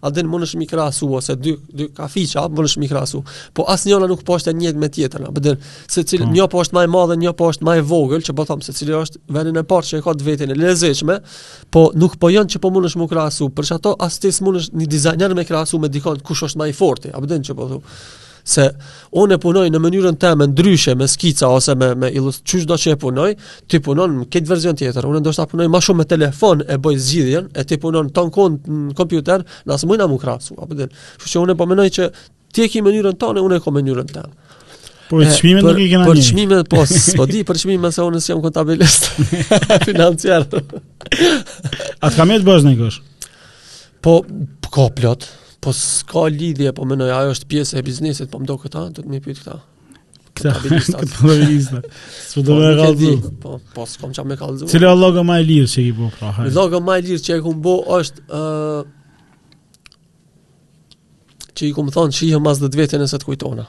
A din munesh m'i krahasu, ose dy, dy kafiqa, munesh m'i krahasu. Po asnjona nuk po është e njëjtë me tjetrën, a po din, secili, po. njo po është ma e madhe, njo po është ma e vogël, që po thom, secili është venin e parë që e ka të vetin e lezetshme, po nuk po janë që po munesh m'u krahasu, për qato as ti s'munesh një dizajner me krahasu me dikon kush është ma i forti, a po din që po thom. se unë e punoj në mënyrën teme ndryshe, me skica ose me, me ilus, qyshdo që e punoj, ti punon në këtë verzion tjetër, unë ndoshta punoj ma shumë me telefon e bëj zgjidhjen, e ti punon ton kohën në kompjuter, na s'mujna m'u krahasu, a po din, kështu që unë po menoj që ti e ki mënyrën tone unë e kom mënyrën teme. Por çmimet nuk i kena një. Por çmimet po, s'po di për çmimet se unë jam kontabilist financiar. A kamë të bësh ndonjë gjë? Po, ka plot, Po s'ka lidhje, po mendoj ajo është pjesë e biznesit, po më do këta, do të më pyet këta. Këta hapi listat. Këta hapi listat. S'u do me kallzu. Po, po s'kam çka me kallzu. Cila logo më e lirë që e ke bo pra? Haj. Logo më e lirë që e kum bë është ë uh, që i kum thon shihemi mas 10 vite nëse të kujtona.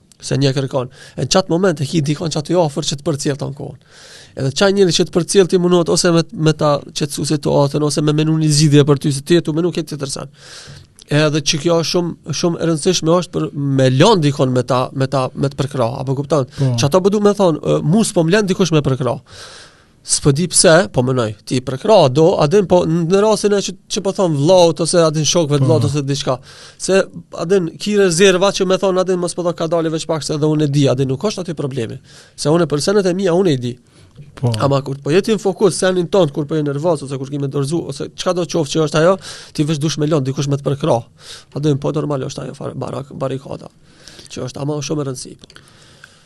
se nuk e kërkon. E në qatë moment e ki dikon qat afër që të përcjell tanë kohën. Edhe qaj njeri që të përcjell ty munet, ose me, me ta qetësu situatën, ose me menu një zgjidhje për ty, se ti je tu menu krejt tersen. Edhe që kjo është shumë shumë e rëndësishme është për me lën dikon me ta me ta me të përkrah, a po kupton? Po. Çka do me thon, mu s'po mlen dikush me përkrah. S'po di pse, po mënoj. Ti përkrahe do, a din po në rastin që, që po thon vllaut ose a din shokëve të vllaut po. ose diçka. Se a din ki rezerva që me thon a din mos po të ka dalë veç pak se edhe unë e di, a din nuk është aty problemi. Se unë për senet e mia unë e di. Po. Ama kur po je ti në fokus senin ton kur po je nervoz ose kur ki me dorzu ose çkado qoftë që është ajo, ti veç duhesh me lën dikush me të përkrah. A din po normal është ajo barak barikada. Që është ama shumë e rëndësishme.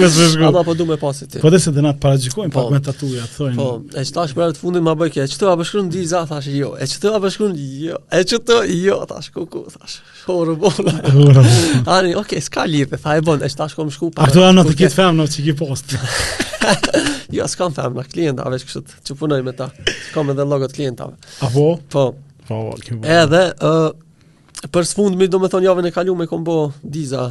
Mos e shkoj. Ata po du me pas si ti. Po dhe se dhe na paragjikojnë po, pak me tatuja, thonë. Po, e çta është për të fundit ma bëj kë. Çto apo shkruan di za thash jo. E qeto a po shkruan jo. E qeto jo thash kuku thash. Horë bola. Ani, okay, s'ka lidhje, tha e bon, e tash kom shku pa. Ato janë të kit fam në çiki post. Jo, ska fam në klient, a veç kështu që punoj me ta. S'kam edhe logot klientave. Apo? Po. Po, kim. Edhe ë për së fundmi, domethënë javën e kaluar e kom bo diza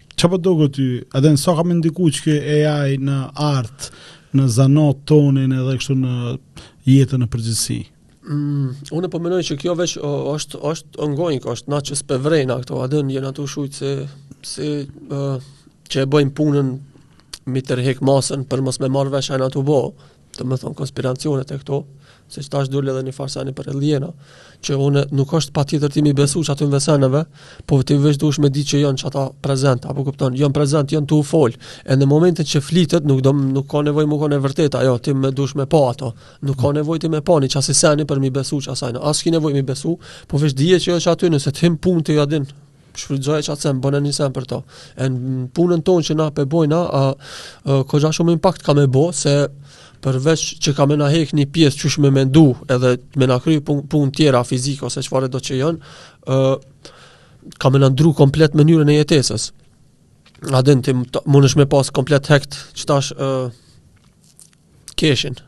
Çka po të doket ty, edhe sa ka me ndiku qeky AI në art, në zanat tonin edhe kështu në jetën në përgjithësi? Mm, unë po mendoj që kjo veç është është ongoing, është na që s'pe vrejna këto, a din jena tu shujt se, se uh, që e bëjnë punën me tërhek masën për mos me marrë vesh çka janë tu bo, domethonë konspiracionet e këto, se qetash dul edhe njëfar seni për aliena, që une nuk është patjetër ti me i besu qatyne seneve, po ti veç duhesh me di që janë qaty prezent, a po kupton, janë prezent, janë tu u folë, e në momentin që flitet, nuk, do, nuk ka nevoj me konë e vërtetë ajo, ti duhesh me pa ato, nuk ka nevoj ti me pa një qasi seni për me i besu qasajna, as s'ki nevoj me i besu, po veç dije që është aty nëse të hin në punë ty a din, shfrytëzoje qat sen bëne një sen për to. E në punën tonë që na pe bojna, a, a koxha shumë impakt ka me bë se përveç që ka me na hek një pjesë qysh me mendu edhe me na kry punë pun tjera fizike ose çfarë do që janë, ë uh, ka me na ndrru komplet mënyrën e jetesës. A din ti mundesh me pas komplet hekt qetash ë uh, Keshin.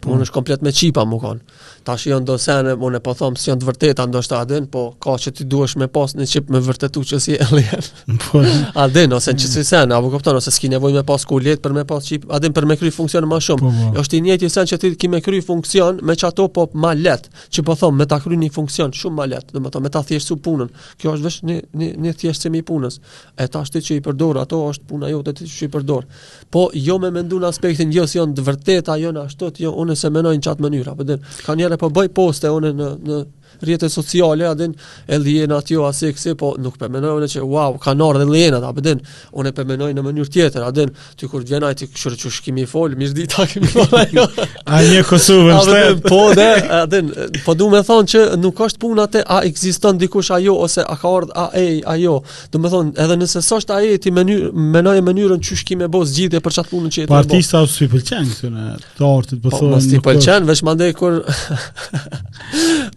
Po mun është komplet me çipa me kon. Tash janë do sene, unë po them se janë të vërteta ndoshta a din, po ka që ti duhesh me pas në çip me vërtetu që si alien. Po. a din ose qisi sen, a po kupton ose s'ki nevojë me pas kulet për me pas çip, a din për me kry funksion më shumë. Po, po. Është i njëjti sen që ti ki me kry funksion me qato po më lehtë, që po them me ta kry ni funksion shumë më lehtë, domethënë me ta thjeshtu punën. Kjo është vetëm një një një thjeshtësim i punës. E tash ti që i përdor ato është puna jote ti që i përdor. Po jo me mendu në aspektin jo se janë të vërteta, jo në ashtu, jo unë s'e menoj në qatë mënyrë, a po din, ka njerz po bëjn poste unë në, në rrjete sociale, a din, aliena jo asi e kësi, po nuk po e menoj unë që, wow, kanë ardhë aliena, a po din, unë po e menoj në mënyrë tjetër, a din, ty kur të venaj, ty këshurë qysh kemi folë, mirë di ta kemi folë, jo. a në Kosovë, në shtetë. Po, dhe, a din, po du me thonë që nuk është puna te a ekziston dikush a jo, ose a ka ardhë ai, a jo, Domethonë, edhe nëse s'është ai ti menoje mënyrën qysh ki me bo zgjidhje për qat punën që e të bëj. Po artistav i pëlqen sene të artit po, po thonë. Po si pëlqen, veç mandej kur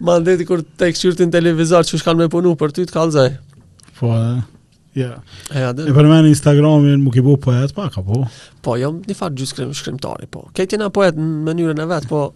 mandej kur t'e kqyr ti n'televizor qysh kan me punu për ty të kallzoj. Po. Ja. Ja, dhe. Përmende Instagramin m'u ke bo poet pak a po. Po, jam një far gjysmë shkrimtari, po. Krejt jena poet në mënyrën e vet, po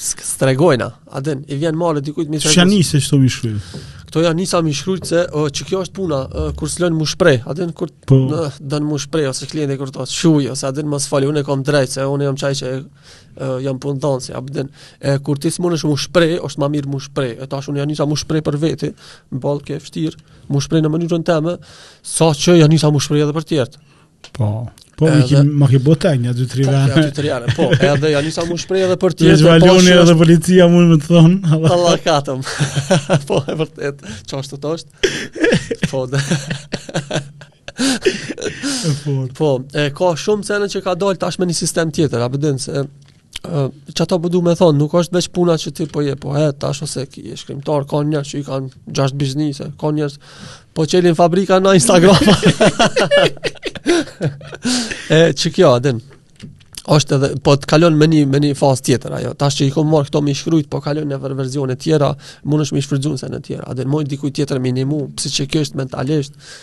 Stregojna, a din, i vjen marre dikujt mi shkruajt. Qysh ja nise qëto mi shkruajt. Kto ja nisa mi shkruajt se o, që kjo është puna, o, kur s'lën mu shpreh, a din kur po. në don mu shpreh ose klienti kur thotë shuj ose a din mos fol, unë kam drejt se unë jam qaj që o, jam punëdhënës a din. E kur ti s'mundesh mu shpreh, është më mirë mu shpreh. E tash unë ja nisa mu shpreh për vete, n'ball ke vështir, mu shpreh në mënyrën tëme, saqë ja nisa mu shpreh edhe për tjerë. Po. Po, edhe, ikim, ma ke botu një, dy, tri vene. Po, dy, tri vene, po, edhe ja nisa mu shprej edhe për tjerë. Në gjvaloni edhe është... policia mun me të thonë. Allah katëm. po, e vërtet, qashtu është? Po, dhe. po, e, ka shumë sene që ka dalë tash me një sistem tjetër, a po din se... qato po du me thonë, nuk është veç puna që ti po je, po e, tash ose ki e shkrimtar, ka njerz që i kanë gjasht biznese, ka njerz, po çelin fabrika në Instagram. e, që kjo, a din, është edhe, po të kalon me një, me një faz tjetër, ajo, tash që i kom marrë këto mi shkrujt, po kalon në ver verzione tjera, munesh me i shfrytzu sene tjera, a din, muj dikuj tjetër me i nimu, psiqikisht, mentalisht,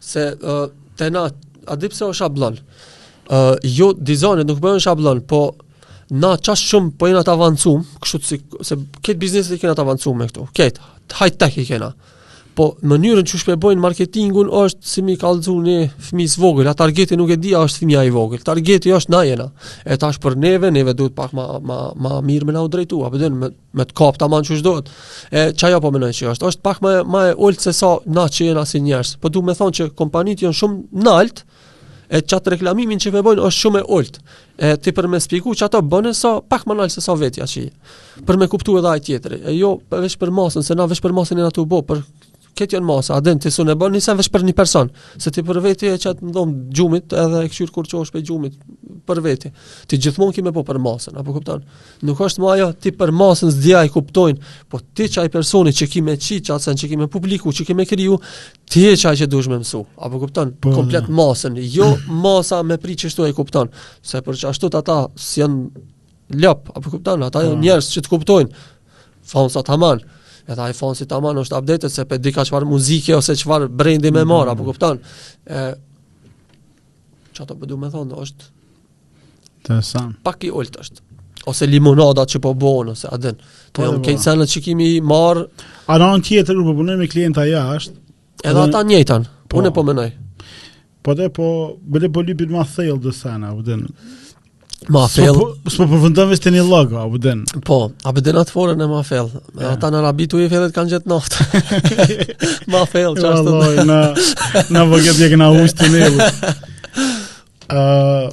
Se uh, te na, a di pse o shabllon? Uh, jo, dizajnet nuk bëhen shabllon, po na qash shumë po jena të avancum, kështu si, se krejt bizneset i kena të avancum me këtu, krejt, high tech i kena. Po mënyrën qysh p'e bojnë marketingun është si mi kallzu një fmijës vogël, a targeti nuk e di a është fëmija i vogël, targeti është na jena, e tash për neve, neve duhet pak ma, ma, ma mirë me na u drejtu, a po din me me të kap tamam qysh duhet. E qajo po menoj se është, është pak ma e ulët se sa na që jena si njerëz. Po du me thonë që kompanitë jon shumë nalt e qat reklamimin që pe bojnë është shumë e ulët. E ti për me shpjegu qato bon sa pak ma nalt se sa vetja që. Për më kuptuar edhe ai tjetri. E jo veç për masën, se na veç për masën jena tu bo, për Këta janë masa, a din ti s'un e bon nisen veç për një person, se ti për veti je qatë n'dhomë t'gjumit edhe e kqyr kur çohesh prej gjumit për veti. Ti gjithmonë ki me bo për masën, a po kupton? Nuk është ma ajo, ti për masën s'di a e kuptojnë, po ti qaj personi që ki me qit qat sen që ki me publiku, që ki me kriju, ti je qaj që dush me mësu, a po kupton? Po, Komplet masën, jo masa me pri qeshtu, a kupton, se për që ashtu të ata, si janë Lop, a po kupton, ata janë mm. njerëz që të kuptojnë. Fansa taman. Edhe ai fansi taman është update se pe dika çfarë muzike ose çfarë brendi me marr, a po mm. kupton. Ë çfarë po du me thonë, është të sa. Pak i ultë është. Ose limonada që po bon ose a din. Po, po janë këto që ki me marr. N'anën tjetër kur po punojmë me klienta jashtë, Edhe ata njëjtën, po, unë po menoj. Po dhe po, bile po lypin ma fellë dhe sene, a din. Ma fellë. Po, s'po përfundon veç n'një logo, a din. Po, a po din atë forën e ma fellë. Ja. Ata në Arabi tu hi fellë kanë gjetë naftë. ma fellë, çfarë të. Vallai, na na vogë bjek na ushtë ne. Uh,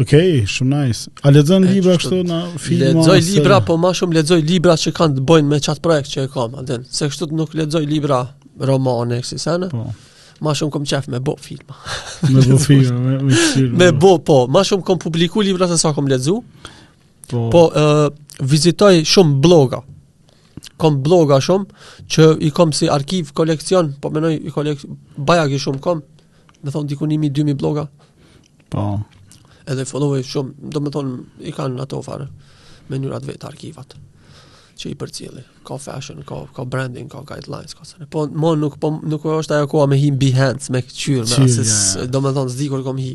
Ok, shumë nice. A lexon libra kështu, naj film a? Lexoj libra, po ma shumë lexoj libra që kanë të bojnë me qat projekt që e kom, a din. Se kështu nuk lexoj libra romane, asi sene. Po. Ma shumë kom qejf me bo filma. Me bo filma, me me filma. Me bo po, ma shumë kom publiku libra se sa kom lexu. Po, po uh, vizitoj shumë bloga. Kom bloga shumë që i kom si arkiv koleksion, po menoj i kolek bajagi shumë kom Me thonë diku 1000 2000 bloga. Po. Edhe followoj shumë, domethonë i kanë ato farë mënyrat vetë arkivat që i përcjelli. Ka fashion, ka ka branding, ka guidelines, ka sene. Po ma nuk po nuk është ajo koha me hi n'Behance, me këqyr, me asi, domethonë s'di kur kom hi.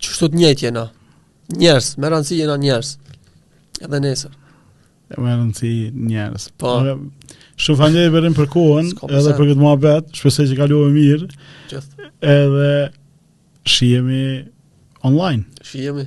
Qështu të njëjtë jena. Njerëz, me rëndësi jena njerëz. Edhe nesër. E me rëndësi njerëz. Po. Shumë faleminderit për kohën, edhe për këtë muhabet, shpresoj që kalove mirë. Gjithë. Edhe shihemi online. Shihemi.